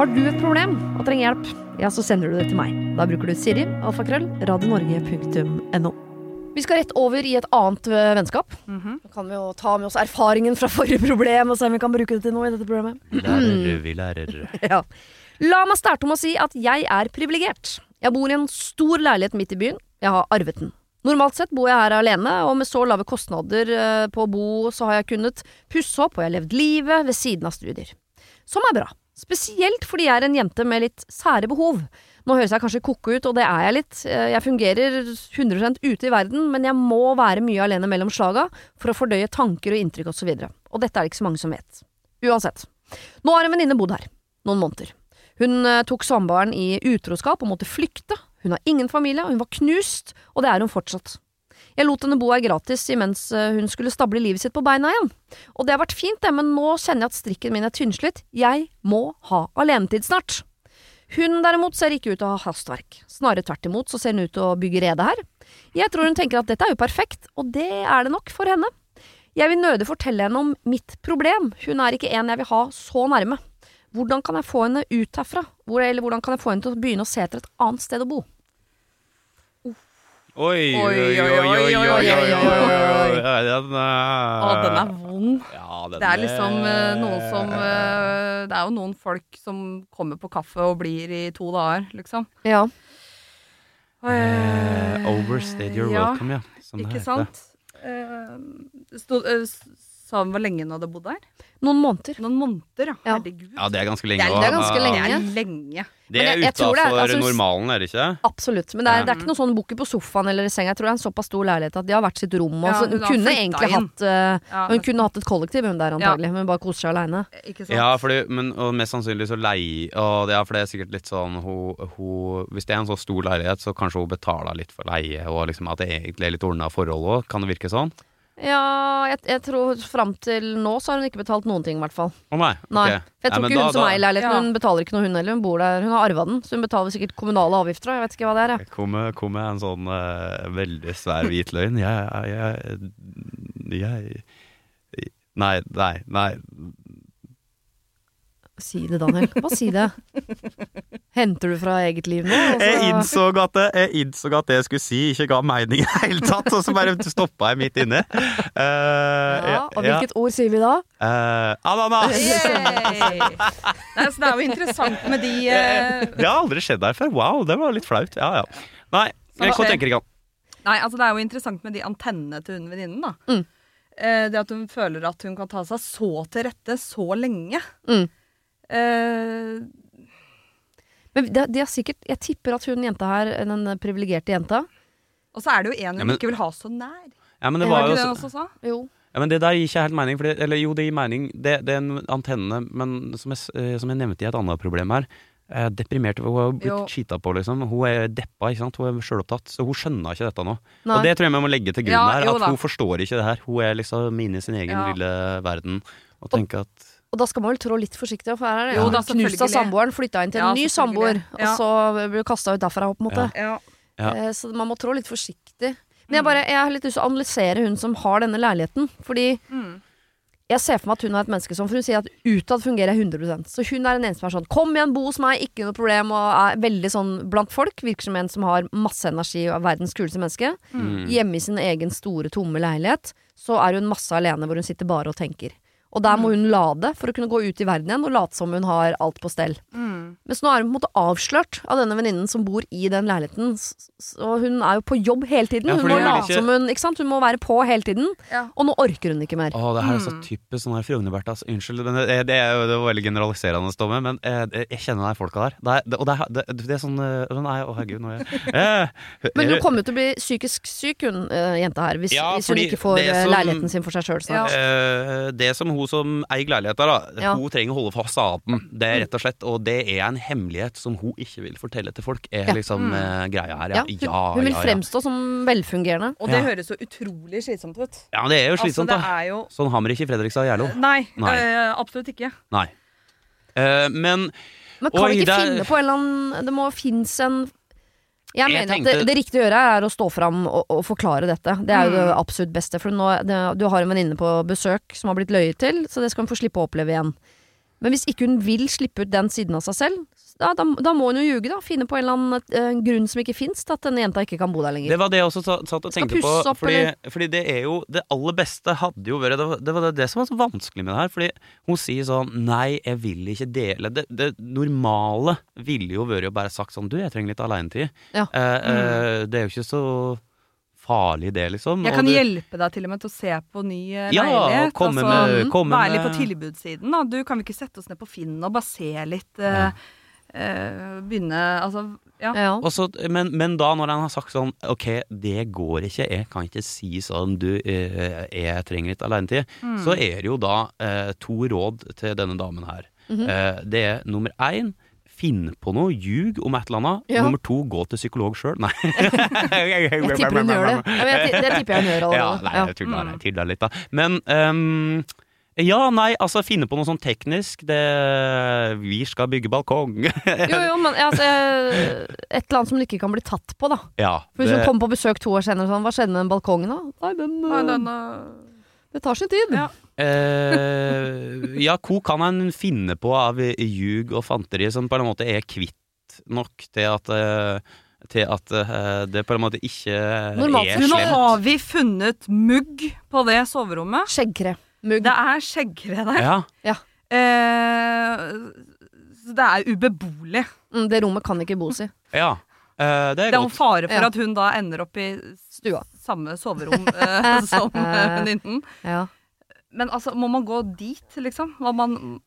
Speaker 1: Har du et problem og trenger hjelp, ja, så sender du det til meg. Da bruker du Siri, alfakrøll, radionorge.no. Vi skal rett over i et annet øh, vennskap. Da kan vi jo ta med oss erfaringen fra forrige problem og se om vi kan bruke det til noe i dette programmet.
Speaker 2: Lærer, vi lærer.
Speaker 1: Ja. La meg starte med å si at jeg er privilegert. Jeg bor i en stor leilighet midt i byen. Jeg har arvet den. Normalt sett bor jeg her alene, og med så lave kostnader eh, på å bo, så har jeg kunnet pusse opp og jeg har levd livet ved siden av studier. Som er bra. Spesielt fordi jeg er en jente med litt sære behov. Nå høres jeg kanskje koko ut, og det er jeg litt. Eh, Jeg fungerer 100% ute i verden, men jeg må være mye alene mellom slaga for å fordøye tanker og inntrykk osv. Og, og dette er det ikke så mange som vet. Uansett. Nå har en venninne bodd her. Noen måneder. Hun eh, tok samboeren i utroskap og måtte flykte. Hun har ingen familie, og hun var knust, og det er hun fortsatt. Jeg lot henne bo her gratis imens eh, hun skulle stable livet sitt på beina igjen. Og det har vært fint, det, men nå kjenner jeg at strikken min er tynnslitt. Jeg må ha alenetid snart. Hun derimot ser ikke ut til å ha hastverk. Snarere tvert imot så ser hun ut til å bygge rede her. Jeg tror hun tenker at dette er jo perfekt, og det er det nok for henne. Jeg vil nødig fortelle henne om mitt problem, hun er ikke en jeg vil ha så nærme. Hvordan kan jeg få henne ut herfra? Hvor, eller hvordan kan jeg få henne til å begynne å se etter et annet sted å bo?
Speaker 2: Oi,
Speaker 3: Oi, oi, oi, oi, oi, oi, oi.
Speaker 2: Den er
Speaker 3: den er vond.
Speaker 2: Ja, den
Speaker 3: Det er liksom eh, noen som eh, Det er jo noen folk som kommer på kaffe og blir i to dager, liksom.
Speaker 1: Ja.
Speaker 2: Eh, Overstayed your
Speaker 3: ja,
Speaker 2: welcome, ja. Som det
Speaker 3: Ikke
Speaker 2: heter.
Speaker 3: sant? Sa hun hvor lenge hun hadde bodd der?
Speaker 1: Noen måneder.
Speaker 3: Noen måneder, ja.
Speaker 1: Ja.
Speaker 3: Herregud.
Speaker 2: Ja, det er ganske lenge.
Speaker 1: Det er- det er ganske lenge.
Speaker 3: Det er lenge.
Speaker 2: Det er utafor
Speaker 1: altså,
Speaker 2: normalen, er det ikke?
Speaker 1: Absolutt. Men det er, det er ikke noe sånn bukker på sofaen eller i senga. Jeg tror det er en såpass stor leilighet at de har hvert sitt rom. Og
Speaker 3: Ja,
Speaker 1: hun
Speaker 3: hun
Speaker 1: kunne egentlig
Speaker 3: inn.
Speaker 1: hatt eh,
Speaker 3: Ja,
Speaker 1: Hun kunne hatt et kollektiv, hun der antagelig, men bare koser seg aleine.
Speaker 2: Ja, fordi, men og mest sannsynlig så leie og det, er, for det er sikkert litt sånn hun, hun, Hvis det er en så stor leilighet, så kanskje hun betaler litt for leie, og liksom at det egentlig er litt ordna forhold òg. Kan det virke sånn?
Speaker 1: Ja, jeg, jeg tror fram til nå så har hun ikke betalt noen ting, i hvert fall.
Speaker 2: Å nei?
Speaker 1: Nei. For jeg tror
Speaker 2: Nei, men
Speaker 1: ikke hun
Speaker 2: da-
Speaker 1: som
Speaker 2: da-
Speaker 1: eier leiligheten,
Speaker 3: Ja.
Speaker 1: hun betaler ikke noe hun heller. Hun bor der, hun har arva den, så hun betaler sikkert kommunale avgifter. og Jeg vet ikke hva det er, jeg.
Speaker 2: Kom med, kom med en sånn eh, veldig svær hvit løgn. Jeg, jeg, jeg Nei, nei, nei.
Speaker 1: Si det, Daniel. Hva si det? Henter du fra eget liv nå? Altså-
Speaker 2: Jeg innså at det, jeg innså at det jeg skulle si, ikke ga mening i det hele tatt, og så bare stoppa jeg midt inni. Uh,
Speaker 1: ja, og hvilket ord sier vi da?
Speaker 2: Uh, ananas!
Speaker 3: Nei, så det er jo interessant med de uh...
Speaker 2: Det har aldri skjedd her før. Wow, det var litt flaut. Ja, ja. Nei, jeg
Speaker 3: hva-
Speaker 2: tenker ikke han.
Speaker 3: Nei, altså det er jo interessant med de antennene til hun venninnen, da.
Speaker 1: Mm.
Speaker 3: Eh, det at hun føler at hun kan ta seg så til rette så lenge.
Speaker 1: Mm.
Speaker 3: Eh,
Speaker 1: Men det, de er sikkert Jeg tipper at hun jenta her, den privilegerte jenta
Speaker 3: og så er det jo en hun
Speaker 2: Ja, men-
Speaker 3: ikke vil ha så nær.
Speaker 2: Ja, men det
Speaker 3: Var
Speaker 2: jo
Speaker 3: det også sa?
Speaker 1: Jo.
Speaker 2: Ja, men Det der gir ikke helt mening. Fordi, eller jo, det gir mening. Det, det er en antenne, men som jeg, eh, som jeg nevnte i et annet problem her eh, deprimert. Hun har blitt cheata på, liksom. Hun er deppa, ikke sant. Hun er sjølopptatt. Så hun skjønner ikke dette nå.
Speaker 1: Nei.
Speaker 2: Og det tror jeg vi må legge til grunn
Speaker 3: Ja,
Speaker 2: her. At
Speaker 3: da.
Speaker 2: hun forstår ikke det her. Hun er liksom inne i sin egen
Speaker 3: Ja.
Speaker 2: lille verden og tenker at
Speaker 1: Og da skal man vel trå litt forsiktig, for her er det
Speaker 3: Jo da,
Speaker 1: knust av samboeren, flytta inn til en
Speaker 3: Ja,
Speaker 1: ny samboer,
Speaker 3: Ja.
Speaker 1: og så blir du kasta ut derfra, på en måte.
Speaker 3: Ja.
Speaker 2: Ja.
Speaker 1: Eh, Så man må trå litt forsiktig. Men jeg, bare, jeg har litt lyst til å analysere hun som har denne leiligheten. Fordi
Speaker 3: Mm.
Speaker 1: jeg ser for meg at hun er et menneske som For hun sier at utad fungerer jeg 100 Så hun er en eneste som er sånn 'kom igjen, bo hos meg, ikke noe problem', og er veldig sånn blant folk. Virker som en som har masse energi og er verdens kuleste menneske.
Speaker 2: mm.
Speaker 1: Hjemme i sin egen store, tomme leilighet så er hun masse alene hvor hun sitter bare og tenker. Og der må hun lade for å kunne gå ut i verden igjen og late som hun har alt på stell.
Speaker 3: Mm.
Speaker 1: Mens nå er hun på en måte avslørt av denne venninnen som bor i den leiligheten. S- s- hun er jo på jobb hele tiden.
Speaker 2: Ja,
Speaker 1: hun må late
Speaker 2: ikke-
Speaker 1: som hun Ikke sant? Hun må være på hele tiden.
Speaker 3: Ja.
Speaker 1: Og nå orker hun ikke mer.
Speaker 2: Å, det her er så
Speaker 3: Mm.
Speaker 2: typisk sånn her Frogner-Bertha. Altså, unnskyld, det, det er jo det var veldig generaliserende å men jeg, jeg kjenner de folka der. Det er, det, og det er, det, det er sånn eh, Nei, å herregud, nå er jeg eh,
Speaker 1: Men hun
Speaker 2: er-
Speaker 1: kommer jo til å bli psykisk syk, hun eh, jenta her, hvis,
Speaker 2: Ja,
Speaker 1: hvis hun ikke får eh, leiligheten sin for seg sjøl snart.
Speaker 2: Eh, det som hun som eier leiligheta, da,
Speaker 1: Ja.
Speaker 2: hun trenger å holde fasaden. Det er rett og slett, og det er en hemmelighet som hun ikke vil fortelle til folk, er
Speaker 1: Ja.
Speaker 2: liksom eh, greia her.
Speaker 1: Ja,
Speaker 2: Ja,
Speaker 1: hun,
Speaker 2: ja,
Speaker 1: hun vil
Speaker 2: ja, ja.
Speaker 1: fremstå som velfungerende.
Speaker 3: Og det
Speaker 2: Ja.
Speaker 3: høres så utrolig slitsomt ut.
Speaker 2: Ja, det er jo
Speaker 3: Altså,
Speaker 2: slitsomt,
Speaker 3: det
Speaker 2: da.
Speaker 3: er jo
Speaker 2: Sånn har vi ikke i Fredrikstad og Gjerlo.
Speaker 3: Nei,
Speaker 2: Nei.
Speaker 3: Øh, absolutt ikke.
Speaker 2: Nei. Uh, men
Speaker 1: Men kan
Speaker 2: Oi,
Speaker 1: vi ikke
Speaker 2: det
Speaker 1: finne på en eller annen Det må finnes en jeg
Speaker 2: Jeg
Speaker 1: mener
Speaker 2: tenkte-
Speaker 1: at det, det riktige å gjøre er å stå fram og, og forklare dette. Det er jo det
Speaker 3: Mm.
Speaker 1: absolutt beste. For nå, det, du har en venninne på besøk som har blitt løyet til, så det skal hun få slippe å oppleve igjen. Men hvis ikke hun vil slippe ut den siden av seg selv, da, da, da må hun jo ljuge, da. Finne på en eller annen uh, grunn som ikke fins til at denne jenta ikke kan bo der lenger.
Speaker 2: Det var det jeg også satt og tenkte på.
Speaker 1: opp,
Speaker 2: Fordi, fordi det er jo Det aller beste hadde jo vært Det var det, var det, det som var så vanskelig med det her. Fordi hun sier sånn Nei, jeg vil ikke dele. Det, det normale ville jo vært å bare sagt sånn Du, jeg trenger litt alenetid.
Speaker 1: Ja.
Speaker 2: Uh, eh, det er jo ikke så farlig, det, liksom.
Speaker 3: Jeg kan
Speaker 2: du-
Speaker 3: hjelpe deg til og med til å se på ny leilighet.
Speaker 2: Ja,
Speaker 3: leilighet.
Speaker 2: komme
Speaker 3: altså,
Speaker 2: med, komme
Speaker 3: være litt på tilbudssiden. Da. Du, kan vi ikke sette oss ned på Finn og bare se litt Uh, eh, Begynne Altså, ja.
Speaker 1: Ja.
Speaker 2: Også, men, men da når han har sagt sånn Ok, det går ikke, jeg kan ikke si sånn Du, eh, jeg trenger litt alenetid.
Speaker 3: Mm.
Speaker 2: Så er det jo da eh, to råd til denne damen her.
Speaker 1: Mhm.
Speaker 2: eh, det er nummer én Finn på noe, ljug om et eller annet.
Speaker 1: Ja.
Speaker 2: Nummer to, gå til psykolog sjøl. Nei.
Speaker 1: Jeg tipper hun gjør det. Ja, men jeg, det tipper jeg hun gjør
Speaker 2: Ja, nei, jeg tulla, jeg litt, da. Men ehm, ja, nei, altså finne på noe sånn teknisk. Det Vi skal bygge balkong.
Speaker 1: Jo, jo, men altså, et eller annet som du ikke kan bli tatt på, da.
Speaker 2: ja.
Speaker 1: For Hvis
Speaker 2: du
Speaker 1: kommer på besøk to år senere sånn, hva skjedde med den balkongen da? Nei, den,
Speaker 3: Nei,
Speaker 1: øh,
Speaker 3: den, eh,
Speaker 1: det tar sin tid.
Speaker 3: Ja.
Speaker 2: Eh, ja, hvor kan en finne på av ljug og fanteri som på en måte er kvitt nok til at eh, til at eh, det på en måte ikke
Speaker 1: Normalt
Speaker 2: er
Speaker 3: slemt. nå har vi funnet mugg på det soverommet.
Speaker 1: Skjeggkre. Mugg.
Speaker 3: Det er skjeggkre der.
Speaker 2: Ja,
Speaker 3: Eh, så det er ubeboelig.
Speaker 1: Mm, det rommet kan ikke bos i.
Speaker 2: ja. Eh, det er
Speaker 3: Det er jo
Speaker 2: godt.
Speaker 3: fare for
Speaker 1: Ja.
Speaker 3: at hun da ender opp i s-
Speaker 1: Stua.
Speaker 3: samme soverom eh, som eh, venninnen.
Speaker 1: Ja.
Speaker 3: Men altså, må man gå dit, liksom? Må man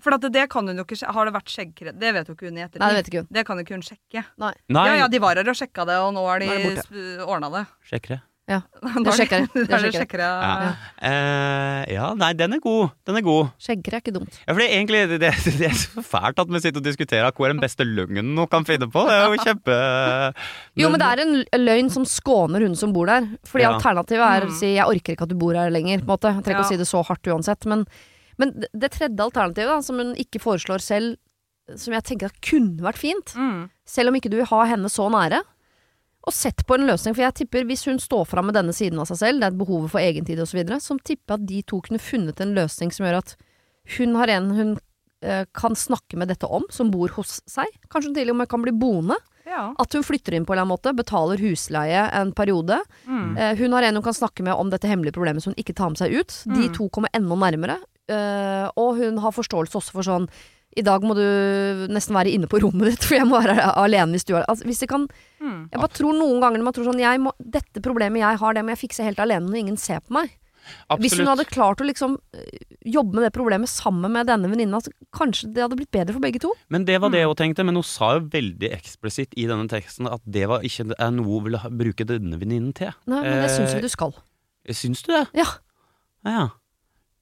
Speaker 3: For at det, det kan hun jo ikke sje- Har det vært skjeggkre? Det vet jo ikke hun i ettertid.
Speaker 1: Nei, det vet ikke hun.
Speaker 3: Det kan jo ikke hun sjekke.
Speaker 2: Nei,
Speaker 3: Ja, ja, de var her og sjekka det, og nå har de
Speaker 1: Nå er det borte.
Speaker 3: sp- ordna det.
Speaker 2: sjekk det.
Speaker 1: Ja,
Speaker 3: er
Speaker 1: sjekker det.
Speaker 3: er
Speaker 1: sjekker det.
Speaker 2: Ja. Eh, ja, nei, den er god. Den er god.
Speaker 1: Skjeggkre er ikke dumt.
Speaker 2: Ja, for det er egentlig det, det, det er så fælt at vi sitter og diskuterer hva er den beste løgnen noen kan finne på. Det er jo kjempe
Speaker 1: Jo, men det er en løgn som skåner hun som bor der. Fordi
Speaker 2: Ja.
Speaker 1: alternativet er å
Speaker 3: Mm.
Speaker 1: si 'jeg orker ikke at du bor her lenger'. På en måte. Jeg trenger ikke
Speaker 3: Ja.
Speaker 1: å si det så hardt uansett. Men, men det- det tredje alternativet, da, som hun ikke foreslår selv, som jeg tenker at kunne vært fint,
Speaker 3: Mm.
Speaker 1: selv om ikke du vil ha henne så nære, og sett på en løsning. For jeg tipper hvis hun står fram med denne siden av seg selv, det er et behovet for egentid osv., så, videre, så tipper at de to kunne funnet en løsning som gjør at hun har en hun eh, kan snakke med dette om, som bor hos seg. Kanskje hun til og med kan bli boende.
Speaker 3: Ja.
Speaker 1: At hun flytter inn på en eller annen måte, betaler husleie en periode.
Speaker 3: Mm.
Speaker 1: Eh, hun har en hun kan snakke med om dette hemmelige problemet som hun ikke tar med seg ut. De
Speaker 3: Mm.
Speaker 1: to kommer enda nærmere. Eh, og hun har forståelse også for sånn i dag må du nesten være inne på rommet ditt, for jeg må være alene hvis du er altså, Hvis det kan
Speaker 3: Mm.
Speaker 1: Jeg bare tror noen ganger når man tror sånn jeg må, Dette problemet jeg har, det må jeg fikse helt alene når ingen ser på meg. Hvis hun hadde klart å liksom eh, jobbe med det problemet sammen med denne venninna, så kanskje det hadde blitt bedre for begge to.
Speaker 2: Men det var
Speaker 3: Mm.
Speaker 2: det hun tenkte, men hun sa jo veldig eksplisitt i denne teksten at det var ikke er noe hun ville bruke denne venninnen til.
Speaker 1: Nei, men det syns
Speaker 2: Eh,
Speaker 1: vi du skal.
Speaker 2: Syns du det?
Speaker 1: Ja.
Speaker 2: Ja. Eh,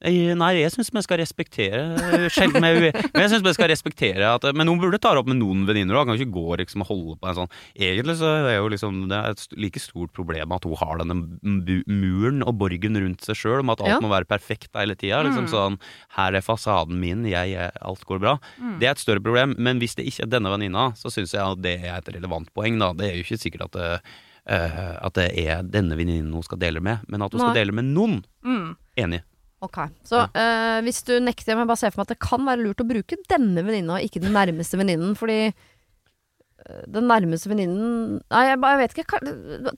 Speaker 2: Nei, jeg syns vi skal respektere eh, Sjelden er Men jeg synes vi skal respektere at Men noen burde ta det opp med noen venninner òg. Kan ikke gå liksom og holde på en sånn Egentlig så er jo liksom det er et like stort problem at hun har denne muren og borgen rundt seg sjøl, om at alt
Speaker 1: Ja.
Speaker 2: må være perfekt hele tida. Liksom sånn Her er fasaden min, jeg, alt går bra. Det er et større problem, men hvis det ikke er denne venninna, så syns jeg at det er et relevant poeng, da. Det er jo ikke sikkert at det, uh, at det er denne venninnen hun skal dele med, men at hun skal dele med noen.
Speaker 3: Mm.
Speaker 2: Enig.
Speaker 1: Ok, Så eh, hvis du nekter, men bare se for meg at det kan være lurt å bruke denne venninna, og ikke den nærmeste venninnen, fordi den nærmeste venninnen Nei, jeg, jeg vet ikke.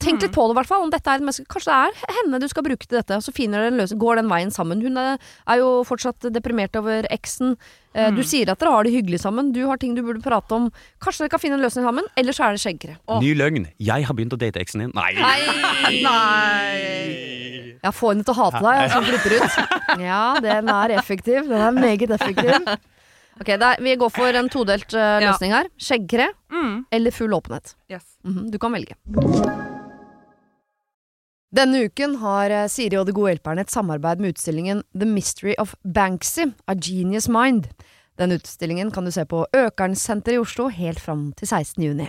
Speaker 1: Tenk litt på det, i hvert fall. Om dette er et menneske Kanskje det er henne du skal bruke til dette, og så finner dere en løsning. Går den veien sammen. Hun er, er jo fortsatt deprimert over eksen. Eh, Du sier at dere har det hyggelig sammen. Du har ting du burde prate om. Kanskje dere kan finne en løsning sammen, eller så er det skjeggkre.
Speaker 2: Ny løgn. Jeg har begynt å date eksen din. Nei.
Speaker 3: Nei!
Speaker 1: Ja, få henne til å hate deg, så flipper ut. Ja, den er effektiv. Den er meget effektiv. Ok, er, Vi går for en todelt eh,
Speaker 3: Ja.
Speaker 1: løsning her. Skjeggkre
Speaker 3: Mm.
Speaker 1: eller full åpenhet.
Speaker 3: Yes.
Speaker 1: Mhm, du kan velge. Denne uken har eh, Siri og De gode hjelperne et samarbeid med utstillingen The Mystery of Banksy, A Genius Mind. Den utstillingen kan du se på Økernsenteret i Oslo helt fram til 16. juni.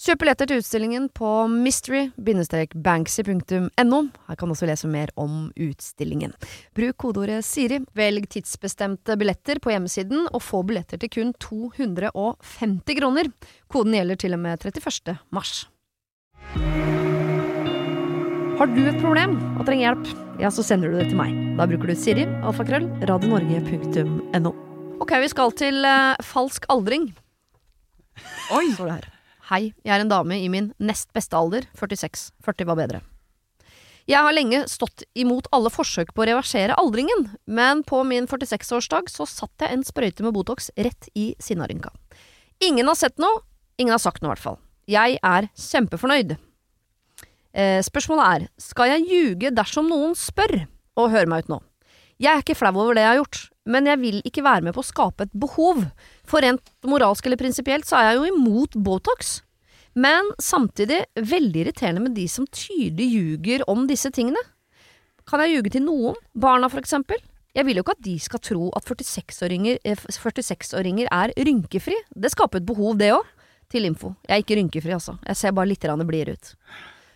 Speaker 1: Kjøp billetter til utstillingen på mystery-banksy.no. Her kan du også lese mer om utstillingen. Bruk kodeordet Siri, velg tidsbestemte billetter på hjemmesiden, og få billetter til kun 250 kroner. Koden gjelder til og med 31. mars. Har du et problem og trenger hjelp, ja, så sender du det til meg. Da bruker du Siri, alfakrøll, radionorge.no. Ok, vi skal til uh, falsk aldring.
Speaker 3: Oi!
Speaker 1: Står det her. Hei, jeg er en dame i min nest beste alder, 46. 40 var bedre. Jeg har lenge stått imot alle forsøk på å reversere aldringen, men på min 46-årsdag så satt jeg en sprøyte med Botox rett i sinnarynka. Ingen har sett noe, ingen har sagt noe i hvert fall. Jeg er kjempefornøyd. Eh, spørsmålet er, skal jeg ljuge dersom noen spør? Og hør meg ut nå. Jeg er ikke flau over det jeg har gjort, men jeg vil ikke være med på å skape et behov. For rent moralsk eller prinsipielt så er jeg jo imot Botox. Men samtidig veldig irriterende med de som tydelig ljuger om disse tingene. Kan jeg ljuge til noen? Barna, for eksempel? Jeg vil jo ikke at de skal tro at 46-åringer eh, 46-åringer er rynkefri. Det skaper et behov, det òg. Til info. Jeg er ikke rynkefri, altså. Jeg ser bare litt blid ut.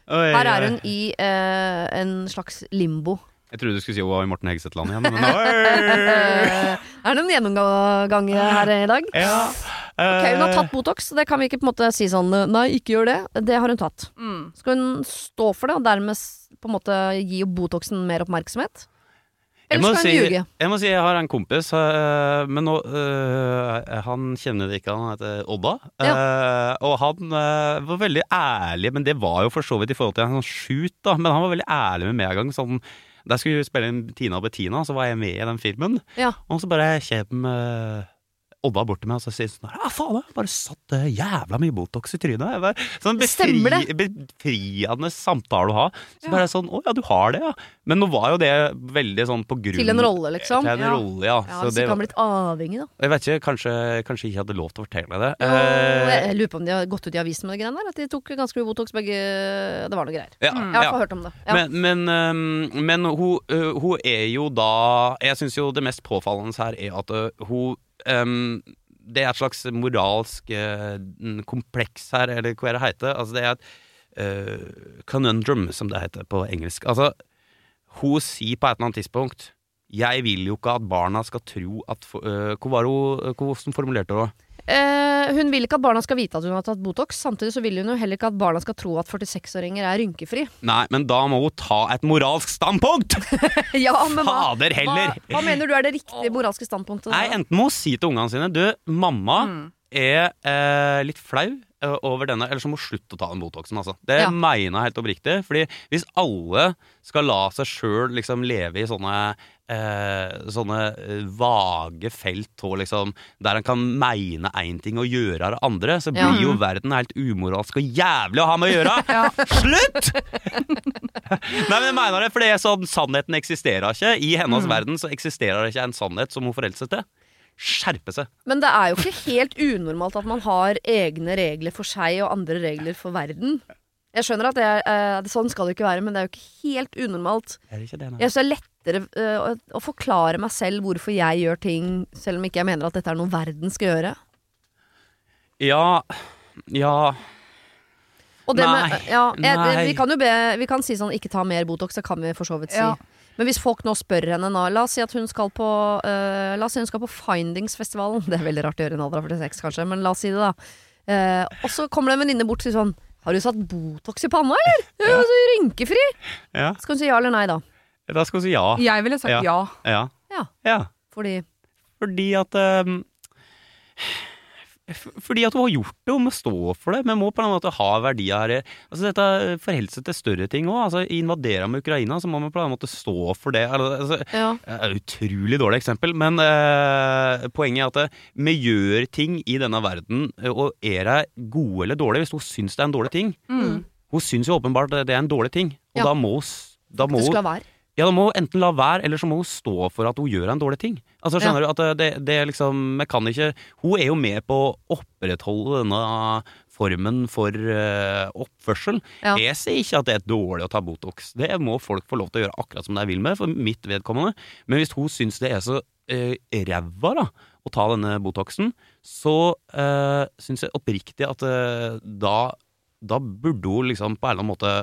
Speaker 1: Her er hun i eh, en slags limbo.
Speaker 2: Jeg trodde du skulle si hun var i Morten Hegseth-land igjen, men!
Speaker 1: Eh, er det noen gjennomgang her i dag?
Speaker 2: Ja.
Speaker 1: Ok, Hun har tatt Botox, det kan vi ikke på en måte si sånn Nei, ikke gjør det. Det har hun tatt.
Speaker 3: Mm.
Speaker 1: Skal hun stå for det, og dermed på en måte gi Botoxen mer oppmerksomhet? Eller
Speaker 2: skal
Speaker 1: skal
Speaker 2: si,
Speaker 1: hun ljuge?
Speaker 2: jeg må si jeg har en kompis, øh, men nå øh, Han kjenner det ikke, han heter Odda. Øh, og han øh, var veldig ærlig, men det var jo for så vidt i forhold til en sånn shoot, da. Men han var veldig ærlig med meg en gang. Sånn, der skulle vi spille inn Tina og Bettina, så var jeg med i den filmen.
Speaker 1: Ja.
Speaker 2: Og så bare kjem øh, Odda bort til meg og så sier sånn Ja, faen, jeg bare satt eh, jævla mye Botox i trynet. Jeg bare, sånn befri, befriende samtale å ha. Så bare sånn Å ja, du har det, ja. Men nå var jo det veldig sånn på grunn
Speaker 1: Til en rolle, liksom.
Speaker 2: Til en
Speaker 1: Ja.
Speaker 2: rolle, ja.
Speaker 1: Ja,
Speaker 2: så
Speaker 1: Hvis
Speaker 2: det
Speaker 1: ikke
Speaker 2: var,
Speaker 1: blitt avhengig, da.
Speaker 2: jeg vet ikke, kanskje, kanskje ikke hadde lov til å fortelle det.
Speaker 1: Ja,
Speaker 2: Eh,
Speaker 1: jeg lurer på om de har gått ut i avisen med det greiene der. At de tok ganske mye Botox begge Det var noe greier.
Speaker 2: ja,
Speaker 1: Jeg har
Speaker 2: ja.
Speaker 1: hørt om det. Ja.
Speaker 2: Men, men, øhm, men hun, hun er jo da Jeg syns jo det mest påfallende her er at hun øhm, Det er et slags moralsk uh, kompleks her, eller hva er det heter? Altså det er et uh, conundrum, som det heter på engelsk. Altså, hun sier på et eller annet tidspunkt jeg vil jo ikke at barna skal tro at uh, Hvordan formulerte hun det?
Speaker 1: Eh, hun vil ikke at barna skal vite at hun har tatt Botox. Samtidig så vil hun jo heller ikke at barna skal tro at 46-åringer er rynkefri.
Speaker 2: Nei, men da må hun ta et moralsk standpunkt!
Speaker 1: ja, men hva,
Speaker 2: Fader heller!
Speaker 1: hva, hva mener du er det riktige moralske standpunktet?
Speaker 2: Nei, enten må hun si til ungene sine Du, mamma er eh, litt flau over denne, eller så må slutte å ta den Botoxen. Altså. Det
Speaker 1: Ja.
Speaker 2: mener jeg helt oppriktig. Fordi hvis alle skal la seg sjøl liksom leve i sånne eh, Sånne eh, vage felt liksom, der en kan meine én ting og gjøre det andre, så
Speaker 1: Ja.
Speaker 2: blir jo verden helt umoralsk og jævlig å ha med å gjøre! Slutt! Nei, men jeg mener det, for det er sånn Sannheten eksisterer ikke. I hennes verden så eksisterer det ikke en sannhet som hun forholder seg til. Skjerpe seg.
Speaker 1: Men det er jo ikke helt unormalt at man har egne regler for seg og andre regler for verden. Jeg skjønner at det er, eh, sånn skal det ikke være, men det er jo ikke helt unormalt.
Speaker 2: Er det ikke det, nei?
Speaker 1: Jeg synes det er lettere eh, å, å forklare meg selv hvorfor jeg gjør ting, selv om ikke jeg mener at dette er noe verden skal gjøre.
Speaker 2: Ja Ja
Speaker 1: Og det
Speaker 2: Nei,
Speaker 1: med, ja, jeg,
Speaker 2: nei.
Speaker 1: Vi kan jo be, vi kan si sånn ikke ta mer Botox, det kan vi for så vidt si.
Speaker 3: Ja.
Speaker 1: Men hvis folk nå spør henne nå La oss si at hun skal på uh, La oss si hun skal på Findingsfestivalen. Det er veldig rart å gjøre i en alder av 46, kanskje, men la oss si det, da. Uh, og så kommer det en venninne bort og sier sånn Har du satt Botox i panna, eller? Du er jo så rynkefri!
Speaker 2: Ja,
Speaker 1: Skal hun si ja eller nei, da?
Speaker 2: da skal hun si ja.
Speaker 3: Jeg ville sagt
Speaker 2: Ja.
Speaker 3: ja.
Speaker 2: Ja.
Speaker 1: Ja.
Speaker 2: ja.
Speaker 1: Fordi
Speaker 2: Fordi at f- fordi at hun har gjort det, hun må stå for det. Men må på en måte ha verdier her. Altså dette forholder seg til større ting òg. Altså, invaderer med Ukraina, så må man på en måte stå for det. Altså,
Speaker 1: Ja.
Speaker 2: Er utrolig dårlig eksempel, men eh, poenget er at eh, vi gjør ting i denne verden, eh, og er det gode eller dårlige hvis hun syns det er en dårlig ting?
Speaker 3: Mm.
Speaker 2: Hun syns jo åpenbart det er en dårlig ting, og
Speaker 1: Ja.
Speaker 2: da må hun da må Ja, da må hun enten la være, eller så må hun stå for at hun gjør en dårlig ting. Altså, skjønner du? At det, det er liksom Jeg kan ikke Hun er jo med på å opprettholde denne formen for uh, oppførsel.
Speaker 1: Ja.
Speaker 2: Jeg sier ikke at det er dårlig å ta Botox. Det må folk få lov til å gjøre akkurat som de vil med, for mitt vedkommende. Men hvis hun syns det er så uh, ræva da, å ta denne Botoxen, så uh, syns jeg oppriktig at uh, da, da burde hun liksom på en eller annen måte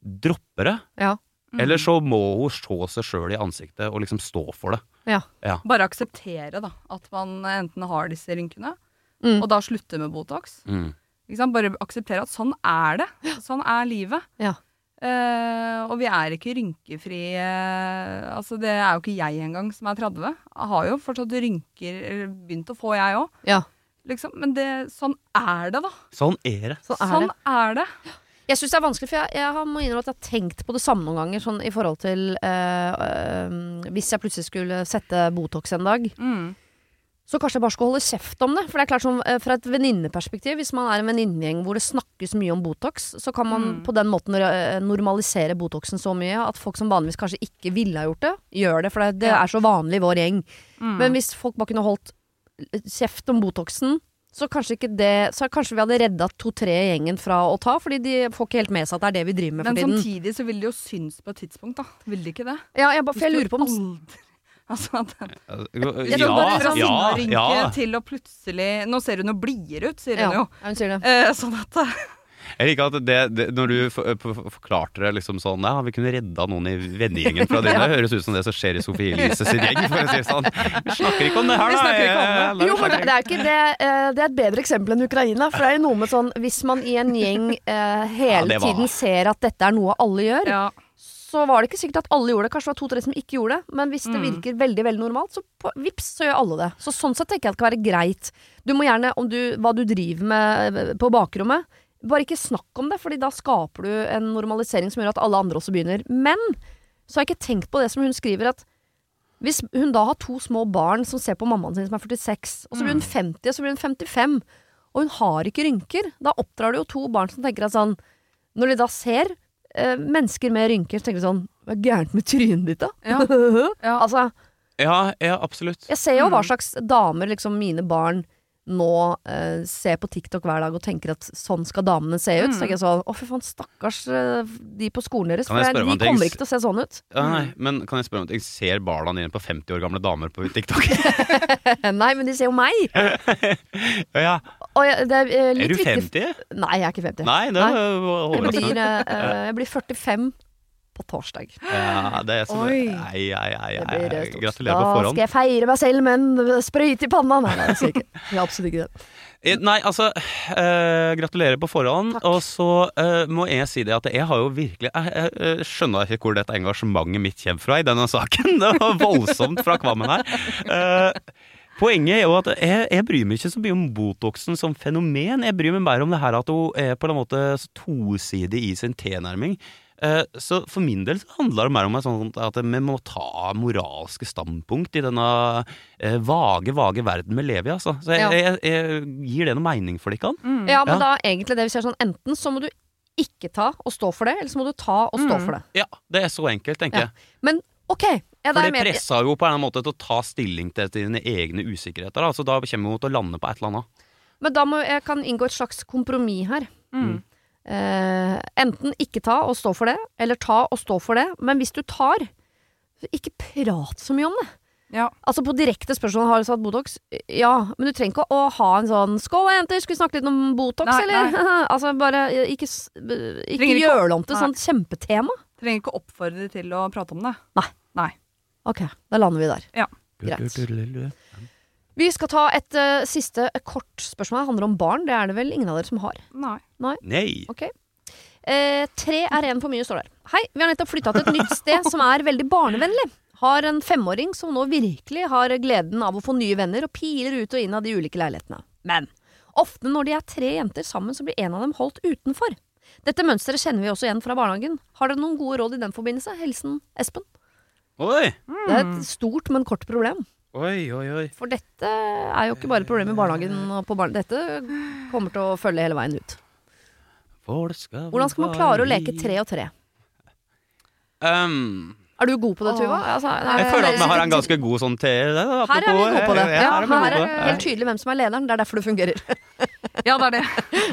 Speaker 2: droppe det.
Speaker 1: Ja.
Speaker 2: Eller så må hun se seg sjøl i ansiktet og liksom stå for det.
Speaker 1: Ja.
Speaker 3: Bare akseptere da, at man enten har disse rynkene,
Speaker 1: Mm.
Speaker 3: og da slutte med Botox.
Speaker 2: Mm.
Speaker 3: Bare akseptere at sånn er det. Sånn er livet.
Speaker 1: Ja.
Speaker 3: Uh, og vi er ikke rynkefrie Altså, det er jo ikke jeg engang som er 30. Jeg har jo fortsatt rynker begynt å få, jeg òg.
Speaker 1: Ja.
Speaker 3: Liksom. Men det, sånn er det, da.
Speaker 2: Sånn er det.
Speaker 1: Sånn er
Speaker 3: sånn er det.
Speaker 1: Jeg syns det er vanskelig, for jeg, jeg må innrømme at jeg har tenkt på det samme noen ganger. Sånn i forhold til øh, øh, Hvis jeg plutselig skulle sette Botox en dag,
Speaker 3: Mm.
Speaker 1: så kanskje jeg bare skulle holde kjeft om det. For det er klart sånn, eh, Fra et venninneperspektiv, hvis man er en venninnegjeng hvor det snakkes mye om Botox, så kan man
Speaker 3: Mm.
Speaker 1: på den måten eh, normalisere Botoxen så mye at folk som vanligvis kanskje ikke ville ha gjort det, gjør det. For det, det er så vanlig i vår gjeng.
Speaker 3: Mm.
Speaker 1: Men hvis folk bare kunne holdt kjeft om Botoxen, så kanskje, ikke det, så kanskje vi hadde redda to-tre i gjengen fra å ta, fordi de får ikke helt med seg at det er det vi driver med
Speaker 3: Men
Speaker 1: for tiden.
Speaker 3: samtidig så vil det jo synes på et tidspunkt, da. Vil det ikke det?
Speaker 1: Ja, jeg, bare, for jeg lurer på om
Speaker 3: aldri- Altså, den,
Speaker 1: Jeg
Speaker 2: Ja,
Speaker 1: bare
Speaker 3: fra
Speaker 1: sånn-
Speaker 2: ja, ja.
Speaker 3: til å plutselig Nå ser hun jo blidere ut, sier
Speaker 1: ja,
Speaker 3: hun jo.
Speaker 1: ja, hun sier det.
Speaker 3: Eh, sånn at
Speaker 2: Jeg liker at det, det, når du for, forklarte det liksom sånn Ja, vi kunne redda noen i vennegjengen fra det. Det høres ut som det som skjer i Sofie Elise sin gjeng. For å si sånn. Vi snakker ikke om det her, da.
Speaker 3: snakker om det.
Speaker 2: Jeg-
Speaker 1: Jo, men det, det er ikke det eh, Det er et bedre eksempel enn Ukraina. For det er jo noe med sånn Hvis man i en gjeng eh, hele
Speaker 2: ja,
Speaker 1: tiden ser at dette er noe alle gjør,
Speaker 3: Ja.
Speaker 1: så var det ikke sikkert at alle gjorde det. Kanskje det var to-tre som ikke gjorde det. Men hvis det
Speaker 3: Mm.
Speaker 1: virker veldig veldig normalt, så på, vips, så gjør alle det. Så sånn sett tenker jeg at det kan være greit. Du må gjerne, om du, hva du driver med eh, på bakrommet, bare ikke snakk om det, Fordi da skaper du en normalisering som gjør at alle andre også begynner. Men så har jeg ikke tenkt på det som hun skriver, at Hvis hun da har to små barn som ser på mammaen sin som er 46, og så blir hun 50, og så blir hun 55, og hun har ikke rynker, da oppdrar du jo to barn som tenker at sånn Når de da ser eh, mennesker med rynker, så tenker de sånn Hva er gærent med trynet ditt, da?
Speaker 3: Ja. Ja.
Speaker 1: Altså,
Speaker 2: Ja, ja, absolutt.
Speaker 1: jeg ser jo
Speaker 3: Mm.
Speaker 1: hva slags damer liksom mine barn nå eh, ser på TikTok hver dag og tenker at sånn skal damene se ut.
Speaker 3: Mm.
Speaker 1: Så tenker jeg sånn Å, fy faen, stakkars eh, de på skolen deres. For de
Speaker 2: kommer ting?
Speaker 1: ikke til å se sånn ut.
Speaker 2: Ja, nei, men kan jeg spørre om ting? Ser barna dine på 50 år gamle damer på TikTok?
Speaker 1: Nei, men de ser jo meg!
Speaker 2: ja.
Speaker 1: Og jeg, det er eh, litt
Speaker 2: Er du
Speaker 1: viktig
Speaker 2: 50?
Speaker 1: Nei, jeg er ikke 50.
Speaker 2: Nei, det
Speaker 1: Nei. Jeg blir, eh, jeg blir 45 på torsdag.
Speaker 2: Ja, det er som
Speaker 3: Oi.
Speaker 1: Ei,
Speaker 2: ei,
Speaker 1: ei, eh, stort.
Speaker 2: Gratulerer på
Speaker 1: Da skal jeg feire meg selv med en sprøyte i panna. Nei, nei, det skal ikke. Jeg absolutt ikke det.
Speaker 2: Eh, Nei, altså eh, Gratulerer på forhånd.
Speaker 1: Takk.
Speaker 2: Og så eh, må jeg si det at jeg har jo virkelig Jeg, jeg, jeg skjønner ikke hvor dette engasjementet mitt kommer fra i denne saken. Det var voldsomt fra Kvammen her. Eh, Poenget er jo at jeg, jeg bryr meg ikke så mye om Botoxen som fenomen. Jeg bryr meg mer om det her at hun er på en måte tosidig i sin tilnærming. Eh, Så for min del så handler det mer om at vi må ta moralske standpunkt i denne eh, vage, vage verden vi lever i. Altså. Så jeg,
Speaker 1: Ja.
Speaker 2: jeg, jeg gir det noe mening for dere?
Speaker 3: Mm.
Speaker 1: Ja, men
Speaker 2: Ja.
Speaker 1: da egentlig det vi ser sånn Enten så må du ikke ta og stå for det, eller så må du ta og stå
Speaker 3: Mm.
Speaker 1: for det.
Speaker 2: Ja, det er så enkelt, tenker
Speaker 1: Ja.
Speaker 2: jeg.
Speaker 1: Men ok, ja,
Speaker 2: For det pressa jo på en eller annen måte til å ta stilling til dine egne usikkerheter. Da. Så da kommer vi til å lande på et eller annet.
Speaker 1: Men da må jeg kan inngå et slags kompromiss her.
Speaker 3: Mm.
Speaker 1: Eh, enten ikke ta og stå for det, eller ta og stå for det. Men hvis du tar, ikke prat så mye om det.
Speaker 3: Ja.
Speaker 1: Altså På direkte spørsmål har du satt Botox. Ja, men du trenger ikke å ha en sånn 'Skål, jenter, skal vi snakke litt om Botox',
Speaker 3: Nei,
Speaker 1: eller?
Speaker 3: nei.
Speaker 1: altså bare eh, ikke, eh, ikke
Speaker 3: ikke
Speaker 1: gjør det om til
Speaker 3: nei.
Speaker 1: sånt kjempetema.
Speaker 3: Trenger ikke oppfordre til å prate om det.
Speaker 1: Nei Ok, da lander vi der.
Speaker 3: Ja.
Speaker 1: Greit. Vi skal ta et uh, siste eh, kort spørsmål. Det handler om barn. Det er det vel ingen av dere som har.
Speaker 3: Nei.
Speaker 2: Nei.
Speaker 1: Ok. Eh, tre er en for mye, står der. Hei, vi har nettopp flytta til et nytt sted som er veldig barnevennlig. Har en femåring som nå virkelig har gleden av å få nye venner, og piler ut og inn av de ulike leilighetene. Men ofte når de er tre jenter sammen, så blir en av dem holdt utenfor. Dette mønsteret kjenner vi også igjen fra barnehagen. Har dere noen gode råd i den forbindelse? Hilsen Espen.
Speaker 2: Oi,
Speaker 1: Det er et stort, men kort problem.
Speaker 2: Oi, oi. oi.
Speaker 1: For dette er jo ikke bare et problem i barnehagen og på barne... Dette kommer til å følge hele veien ut.
Speaker 2: Skal
Speaker 1: Hvordan skal man klare å leke tre og tre?
Speaker 2: Um,
Speaker 1: Er du god på det, Tuva? Altså,
Speaker 2: jeg føler at vi har en ganske god sånn te...
Speaker 1: Her er vi gode på det.
Speaker 2: Ja,
Speaker 1: Ja,
Speaker 2: her er
Speaker 1: det helt tydelig hvem som er lederen. Det er derfor det fungerer.
Speaker 3: Ja, det er det.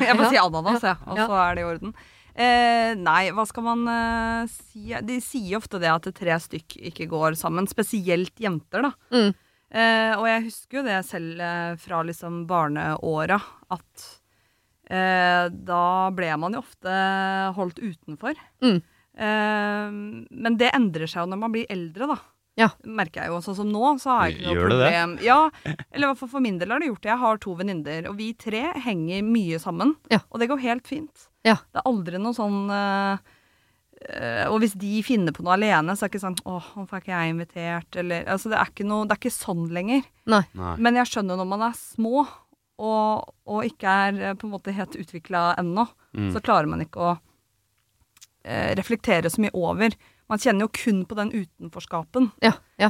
Speaker 3: Jeg må si ananas, jeg, og så er det i orden. Eh, nei, hva skal man eh, si De sier ofte det at tre stykk ikke går sammen. Spesielt jenter, da.
Speaker 1: Mm.
Speaker 3: Eh, og jeg husker jo det selv eh, fra liksom barneåra, at eh, da ble man jo ofte holdt utenfor.
Speaker 1: Mm.
Speaker 3: Eh, men det endrer seg jo når man blir eldre, da.
Speaker 1: Ja.
Speaker 3: Merker jeg jo. Sånn som nå, så har jeg ikke noe
Speaker 2: Gjør problem. det?
Speaker 3: Ja, eller i hvert fall for min del har det gjort det. Jeg har to venninner, og vi tre henger mye sammen.
Speaker 1: Ja.
Speaker 3: Og det går helt fint.
Speaker 1: Ja.
Speaker 3: Det er aldri noe sånn eh, Og hvis de finner på noe alene, så er det ikke sånn åh, hvorfor er ikke jeg invitert? Eller, altså, det, er ikke noe, det er ikke sånn lenger.
Speaker 1: Nei.
Speaker 2: Nei.
Speaker 3: Men jeg skjønner når man er små, og, og ikke er eh, på en måte helt utvikla ennå,
Speaker 2: Mm.
Speaker 3: så klarer man ikke å eh, reflektere så mye over. Man kjenner jo kun på den utenforskapen.
Speaker 1: Ja, ja.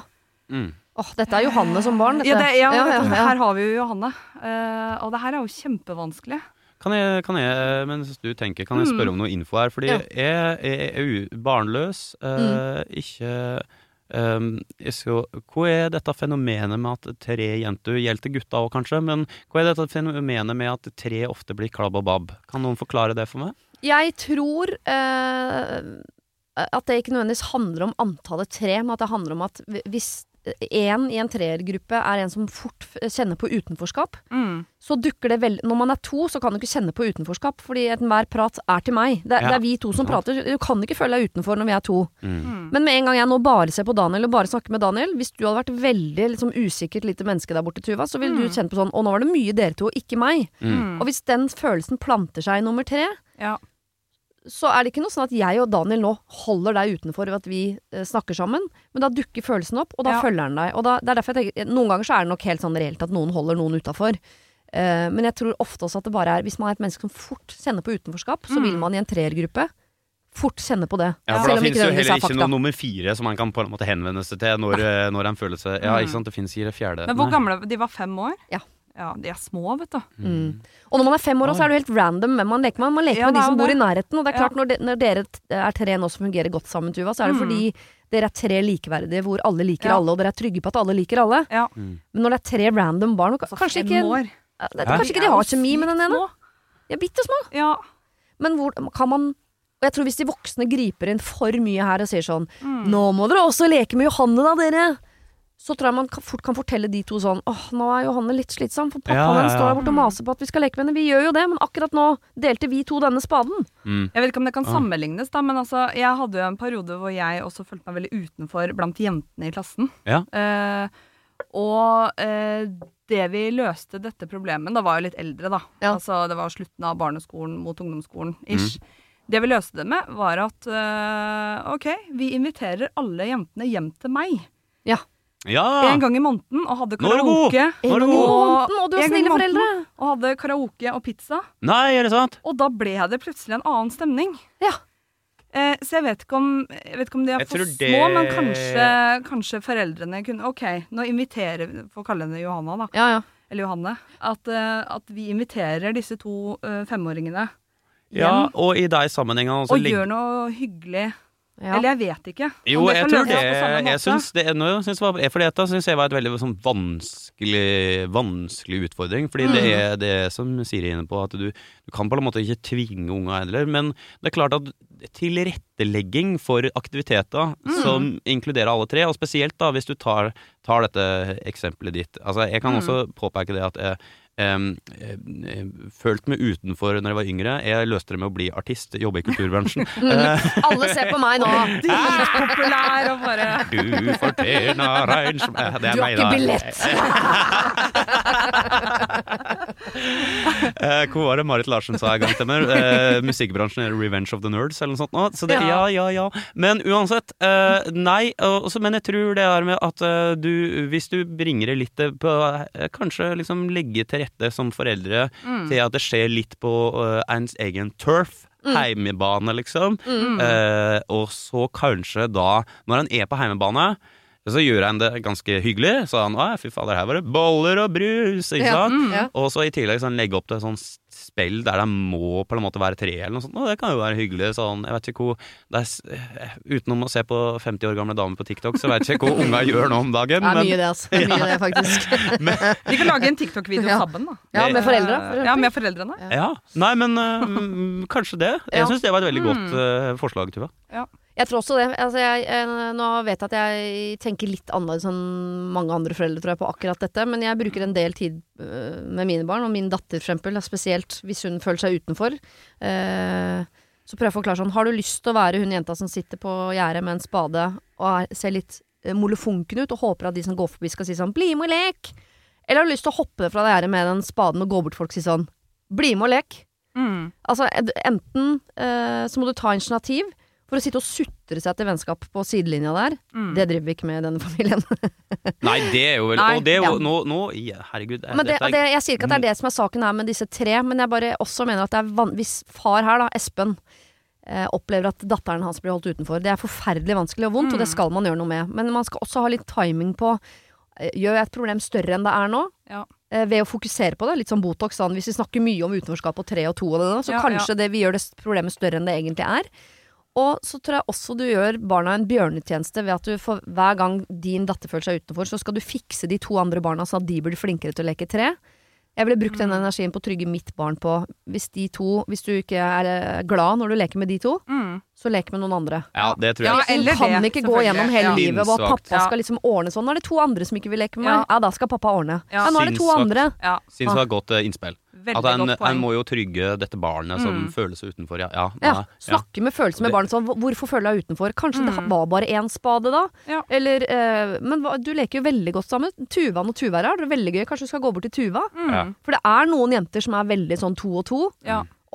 Speaker 2: Mm.
Speaker 1: Åh, dette er Johanne som barn, dette.
Speaker 3: Ja, det, ja,
Speaker 1: ja, ja, ja.
Speaker 3: Her har vi jo Johanne. Eh, og det her er jo kjempevanskelig.
Speaker 2: Kan jeg, kan jeg, mens du tenker, kan jeg spørre om noe info her? Fordi
Speaker 1: Mm. Ja.
Speaker 2: jeg, jeg er barnløs, mm. ikke um, jeg skal, Hva er dette fenomenet med at tre jenter Gjelder gutta òg, kanskje, men hva er dette fenomenet med at tre ofte blir klabb og babb? Kan noen forklare det for meg?
Speaker 1: Jeg tror uh, at det ikke nødvendigvis handler om antallet tre, men at det handler om at hvis én i en treergruppe er en som fort kjenner på utenforskap, så dukker det veldig Når man er to, så kan du ikke kjenne på utenforskap, fordi enhver prat er til meg. Det,
Speaker 2: Ja,
Speaker 1: det er vi to som prater. Du kan ikke føle deg utenfor når vi er to.
Speaker 2: Mm.
Speaker 1: Men med en gang jeg nå bare ser på Daniel og bare snakker med Daniel Hvis du hadde vært veldig liksom, usikkert lite menneske der borte, Tuva, så ville du kjent på sånn Å, nå var det mye dere to, ikke meg.
Speaker 2: Mm.
Speaker 1: Og hvis den følelsen planter seg i nummer tre,
Speaker 3: Ja.
Speaker 1: Så er det ikke noe sånn at jeg og Daniel nå holder deg utenfor ved at vi eh, snakker sammen, men da dukker følelsen opp, og da
Speaker 3: Ja.
Speaker 1: følger han deg. Og da, det er derfor jeg tenker Noen ganger så er det nok helt sånn reelt at noen holder noen utafor. Eh, men jeg tror ofte også at det bare er Hvis man er et menneske som fort kjenner på utenforskap, så
Speaker 3: Mm.
Speaker 1: vil man i en treergruppe fort kjenne på det.
Speaker 2: Ja, for da finnes jo heller
Speaker 1: er
Speaker 2: ikke noe nummer fire som man kan på en måte henvende seg til når, eh, når han føler seg Ja, ikke sant, det finnes ikke det fjerde.
Speaker 3: Men hvor gamle De var fem år?
Speaker 1: Ja.
Speaker 3: Ja, De er små, vet du.
Speaker 1: Mm. Og når man er fem år, så er det jo helt random hvem man leker med. Man leker
Speaker 3: Ja,
Speaker 1: med de som bor i nærheten. Og det er
Speaker 3: Ja.
Speaker 1: klart, når, de, når dere er tre nå som fungerer godt sammen, Tuva, så er det
Speaker 3: Mm.
Speaker 1: fordi dere er tre likeverdige hvor alle liker
Speaker 3: Ja.
Speaker 1: alle, og dere er trygge på at alle liker alle.
Speaker 3: Ja.
Speaker 2: Mm.
Speaker 1: Men når det er tre random barn og
Speaker 3: Altså,
Speaker 1: Kanskje ikke,
Speaker 3: år.
Speaker 1: det,
Speaker 2: det,
Speaker 1: kanskje ikke de har kjemi med den ene? Er bitte små.
Speaker 3: Ja.
Speaker 1: Men hvor kan man Og jeg tror hvis de voksne griper inn for mye her og sier sånn
Speaker 3: Mm.
Speaker 1: Nå må dere også leke med Johanne da, dere! Så tror jeg man kan, fort kan fortelle de to sånn Åh, nå er Johanne litt slitsom, for pappaen
Speaker 2: Ja, ja,
Speaker 1: hennes
Speaker 2: ja.
Speaker 1: står der borte og maser på at vi skal leke med henne. Vi gjør jo det, men akkurat nå delte vi to denne spaden.
Speaker 2: Mm.
Speaker 3: Jeg vet ikke om det kan sammenlignes, da, men altså, jeg hadde jo en periode hvor jeg også følte meg veldig utenfor blant jentene i klassen.
Speaker 2: Ja.
Speaker 3: Eh, og eh, det vi løste dette problemet Da var jeg litt eldre, da.
Speaker 1: Ja.
Speaker 3: Altså, det var slutten av barneskolen mot ungdomsskolen.
Speaker 2: Mm.
Speaker 3: Det vi løste det med, var at øh, OK, vi inviterer alle jentene hjem til meg
Speaker 2: Ja!
Speaker 3: En gang i måneden og hadde
Speaker 2: Nå er du god!
Speaker 3: karaoke.
Speaker 2: Nå er
Speaker 1: En gang i
Speaker 2: god!
Speaker 1: måneden, og du har snille foreldre!
Speaker 3: Og hadde karaoke og pizza.
Speaker 2: Nei, er det sant?
Speaker 3: Og da ble det plutselig en annen stemning.
Speaker 1: Ja.
Speaker 3: Eh, så jeg vet ikke om, jeg vet ikke om de er
Speaker 2: Jeg
Speaker 3: for små,
Speaker 2: det-
Speaker 3: men kanskje, kanskje foreldrene kunne OK, nå inviterer vi Får kalle henne Johanna, da.
Speaker 1: Ja, ja.
Speaker 3: Eller Johanne. At, eh, at vi inviterer disse to eh, femåringene
Speaker 2: Ja, og i de sammenhengene
Speaker 3: og gjør noe hyggelig.
Speaker 1: Ja.
Speaker 3: Eller jeg vet ikke.
Speaker 2: Jo, jeg tror det Jeg syns det nå syns var, For dette syns jeg var et veldig sånn vanskelig Vanskelig utfordring. Fordi det
Speaker 3: Mm.
Speaker 2: er det som Siri er inne på, at du, du kan på en måte ikke tvinge unga heller. Men det er klart at tilrettelegging for aktiviteter
Speaker 3: Mm.
Speaker 2: som inkluderer alle tre, og spesielt da hvis du tar, tar dette eksempelet ditt Altså, jeg kan
Speaker 3: Mm.
Speaker 2: også påpeke det at jeg eh, følte meg utenfor når jeg var yngre. Jeg løste det med å bli artist, jobbe i kulturbransjen. Eh,
Speaker 1: Alle ser på meg nå!
Speaker 3: Dritpopulær og bare
Speaker 2: Du fortjener regn som eh, det er meg, da.
Speaker 1: Du har ikke billett!
Speaker 2: Eh, hvor var det Marit Larsen sa en gang til meg? Eh, musikkbransjen er 'Revenge of the Nerds' eller noe sånt. nå. Så det, ja, ja, ja. Men uansett, eh, nei. Også, men jeg tror det er med at eh, du, hvis du bringer det litt eh, på Kanskje liksom legge til rette som foreldre
Speaker 3: Mm.
Speaker 2: til at det skjer litt på uh, ens egen turf. Heimebane, liksom.
Speaker 3: Mm.
Speaker 2: Uh, og så kanskje da, når han er på heimebane, så gjør han det ganske hyggelig. Så han å, fy fader, her var det boller og brus, ikke
Speaker 1: Ja,
Speaker 2: sant?
Speaker 3: mm.
Speaker 1: ja.
Speaker 2: Og så i tillegg sånn, legge opp til sånn spill der det må på en måte være tre, eller noe sånt. Og det kan jo være hyggelig. Sånn, jeg vet ikke hvor det er, eh, Utenom å se på 50 år gamle damer på TikTok, så vet jeg ikke hva unga gjør nå om dagen.
Speaker 1: Det er
Speaker 2: men-
Speaker 1: mye det, altså. Det er mye det, faktisk.
Speaker 3: Vi kan lage en TikTok-video
Speaker 1: Ja.
Speaker 3: sammen, da.
Speaker 1: Ja, med foreldra. for
Speaker 3: Ja, med foreldrene.
Speaker 2: Ja. Nei, men mm, kanskje det. Jeg
Speaker 1: Ja.
Speaker 2: syns det var et veldig godt øh, forslag, Tuva.
Speaker 1: Jeg tror også det. Altså, jeg, jeg, nå vet jeg at jeg tenker litt annerledes enn mange andre foreldre tror jeg, på akkurat dette, men jeg bruker en del tid øh, med mine barn, og min datter for eksempel, spesielt hvis hun føler seg utenfor. Eh, så prøver jeg å forklare sånn, har du lyst til å være hun jenta som sitter på gjerdet med en spade og er, ser litt eh, molefonken ut, og håper at de som går forbi skal si sånn 'bli med og lek'? Eller har du lyst til å hoppe fra det gjerdet med den spaden og gå bort til folk og si sånn 'bli med og lek'?
Speaker 3: Mm.
Speaker 1: Altså, enten eh, så må du ta initiativ for å sitte og sutre seg til vennskap på sidelinja der.
Speaker 3: Mm.
Speaker 1: Det driver vi ikke med i denne familien.
Speaker 2: Nei, det er jo vel
Speaker 3: Nei,
Speaker 2: Og det er jo
Speaker 1: ja.
Speaker 2: nå, nå ja, Herregud.
Speaker 1: men det,
Speaker 2: er-
Speaker 1: det, jeg sier ikke at det er det som er saken her med disse tre, men jeg bare også mener at det er van hvis far her, da, Espen, eh, opplever at datteren hans blir holdt utenfor. Det er forferdelig vanskelig og vondt, og det
Speaker 3: Mm.
Speaker 1: skal man gjøre noe med. Men man skal også ha litt timing på eh, Gjør jeg et problem større enn det er nå?
Speaker 3: Ja.
Speaker 1: Eh, ved å fokusere på det. Litt som Botox. Sånn. Hvis vi snakker mye om utenforskap og tre og to, og det, så
Speaker 3: Ja,
Speaker 1: kanskje det vi gjør det problemet større enn det egentlig er. Og så tror jeg også du gjør barna en bjørnetjeneste ved at du for hver gang din datter føler seg utenfor, så skal du fikse de to andre barna så at de blir flinkere til å leke tre. Jeg ville brukt den energien på å trygge mitt barn på hvis de to Hvis du ikke er eh, glad når du leker med de to,
Speaker 3: Mm.
Speaker 1: Så lek med noen andre.
Speaker 2: Ja, det tror
Speaker 3: Ja,
Speaker 2: jeg.
Speaker 3: eller
Speaker 1: du kan
Speaker 3: det,
Speaker 1: ikke gå gjennom hele livet hvor
Speaker 2: Sinnssvakt.
Speaker 1: pappa
Speaker 3: Ja.
Speaker 1: skal liksom ordne sånn. Nå er det to andre som ikke vil leke med meg.
Speaker 3: Ja.
Speaker 1: Ja, da skal pappa ordne.
Speaker 3: Ja.
Speaker 1: Ja, nå er det to andre.
Speaker 3: Ja,
Speaker 2: Syns det var et godt eh, innspill.
Speaker 3: veldig
Speaker 2: At en,
Speaker 3: godt
Speaker 2: en må jo trygge dette barnet som
Speaker 3: Mm.
Speaker 2: føler seg utenfor. Ja, ja,
Speaker 1: Ja, snakke med følelser med barnet sånn. Hvorfor føler du deg utenfor? Kanskje det
Speaker 3: Mm.
Speaker 1: var bare én spade, da?
Speaker 3: Ja.
Speaker 1: Eller eh, Men du leker jo veldig godt sammen. Tuvaen og Tuva her, det er veldig gøy. Kanskje du skal gå bort til Tuva?
Speaker 3: Mm.
Speaker 2: Ja.
Speaker 1: For det er noen jenter som er veldig sånn to og to.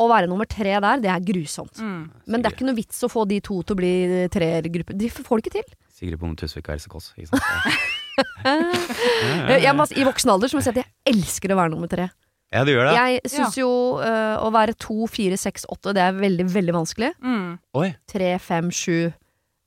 Speaker 3: Ja.
Speaker 1: Å være nummer tre der, det er grusomt.
Speaker 3: Mm.
Speaker 1: Men det er ikke noe vits å få de to til å bli treergruppe. De får det ikke til.
Speaker 2: Sigrid Bonde Tusvik og Else Kåss. Ikke sant?
Speaker 1: Jeg, jeg må, I voksen alder så må jeg si at jeg elsker å være nummer tre.
Speaker 2: Ja, du gjør det?
Speaker 1: Jeg syns jo uh, å være to, fire, seks, åtte, det er veldig, veldig vanskelig.
Speaker 3: Mm.
Speaker 2: Oi.
Speaker 1: Tre, fem, sju.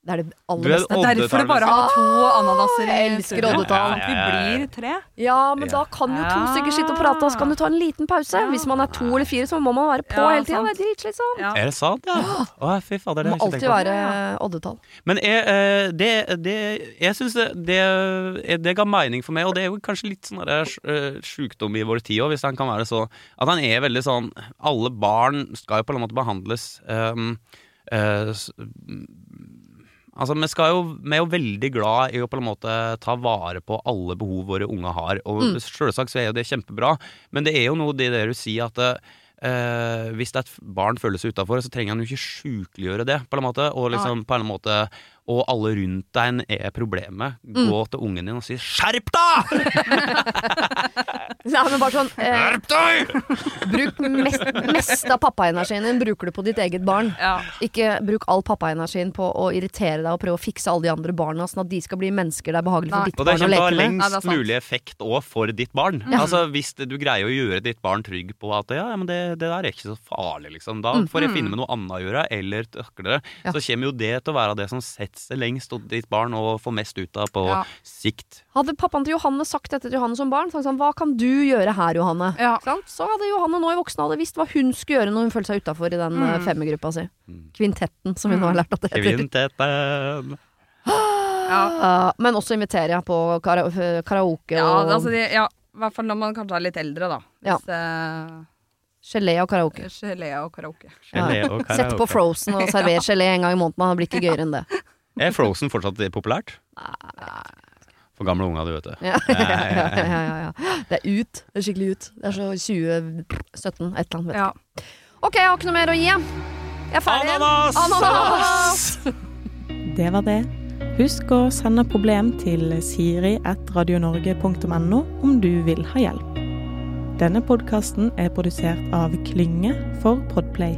Speaker 1: Det er det aller
Speaker 2: er
Speaker 1: beste.
Speaker 3: Det er derfor det bare har to ananaser i
Speaker 1: Jeg elsker oddetall.
Speaker 3: At vi blir tre.
Speaker 1: Ja, men da kan jo to stykker sitte og prate, og så kan du ta en liten pause. Hvis man er to eller fire, så må man være på
Speaker 3: Ja,
Speaker 1: hele tida. Det er dritslitsomt.
Speaker 3: Ja.
Speaker 2: Er det sant, ja? Å, fy fader,
Speaker 1: Det må
Speaker 2: har jeg ikke
Speaker 1: alltid
Speaker 2: tenkt på.
Speaker 1: være oddetall.
Speaker 2: Men jeg, eh, det, det Jeg syns det, det, det ga mening for meg, og det er jo kanskje litt sånn eh, sjukdom i vår tid òg, hvis han kan være så At han er veldig sånn Alle barn skal jo på en måte behandles um, eh, s- Altså, vi, skal jo, vi er jo veldig glad i å på en måte ta vare på alle behov våre unger har. Og
Speaker 1: Mm.
Speaker 2: selvsagt så er jo det kjempebra, men det er jo noe det der du sier at eh, hvis et barn føler seg utafor, så trenger han jo ikke sjukeliggjøre det, på en måte. Og liksom på en måte Og alle rundt deg er problemet.
Speaker 1: Mm.
Speaker 2: Gå til ungen din og si 'skjerp deg!'
Speaker 1: Nei, men bare sånn eh,
Speaker 2: Skjerp deg!
Speaker 1: Bruk mest, mest av pappaenergien din bruker du på ditt eget barn.
Speaker 3: Ja.
Speaker 1: Ikke bruk all pappaenergien på å irritere deg og prøve å fikse alle de andre barna, sånn at de skal bli mennesker det er behagelig for
Speaker 3: Nei.
Speaker 1: ditt
Speaker 2: Og det
Speaker 1: barn å
Speaker 2: kommer til å ha
Speaker 1: leke med.
Speaker 3: Nei, det
Speaker 2: lengst
Speaker 3: er
Speaker 2: mulig effekt òg for ditt barn.
Speaker 1: Ja.
Speaker 2: Altså Hvis du greier å gjøre ditt barn trygg på at ja, ja men det, det der er ikke så farlig, liksom. Da
Speaker 1: Mm.
Speaker 2: får jeg finne med noe annet å gjøre, eller takle det.
Speaker 1: Ja.
Speaker 2: Så kommer jo det til å være det som setter seg lengst hos ditt barn og får mest ut av på
Speaker 3: Ja.
Speaker 2: sikt.
Speaker 1: Hadde pappaen til Johanne sagt dette til Johanne som barn, sagt sånn, hva kan du gjøre her, Johanne?
Speaker 3: Ja.
Speaker 1: Så hadde Johanne nå i voksen alder visst hva hun skulle gjøre når hun følte seg utafor i den mm. femmergruppa si.
Speaker 2: Mm.
Speaker 1: Kvintetten, som vi nå har lært at det heter.
Speaker 2: Kvintetten.
Speaker 3: Ja.
Speaker 1: Men også inviterer jeg på kara karaoke
Speaker 3: Ja,
Speaker 1: og
Speaker 3: altså, de, ja, i hvert fall når man kanskje er litt eldre, da. Hvis, ja.
Speaker 1: gelé og karaoke.
Speaker 3: gelé og karaoke.
Speaker 2: Gelé og
Speaker 1: Sett på. Frozen og server gelé en gang i måneden. Det blir ikke gøyere enn det.
Speaker 2: Er Frozen fortsatt populært? For gamle unger, du vet det.
Speaker 1: Ja, ja, ja, ja, ja, ja. Det er ut. Det er skikkelig ut. Det er så 2017, et eller annet. Vet
Speaker 3: Ja.
Speaker 1: Ok, jeg har ikke noe mer å gi. Jeg er ferdig.
Speaker 2: Ananas!
Speaker 1: Ananas!
Speaker 4: Det var det. Husk å sende problem til siri.radionorge.no om du vil ha hjelp. Denne podkasten er produsert av Klynge for Podplay.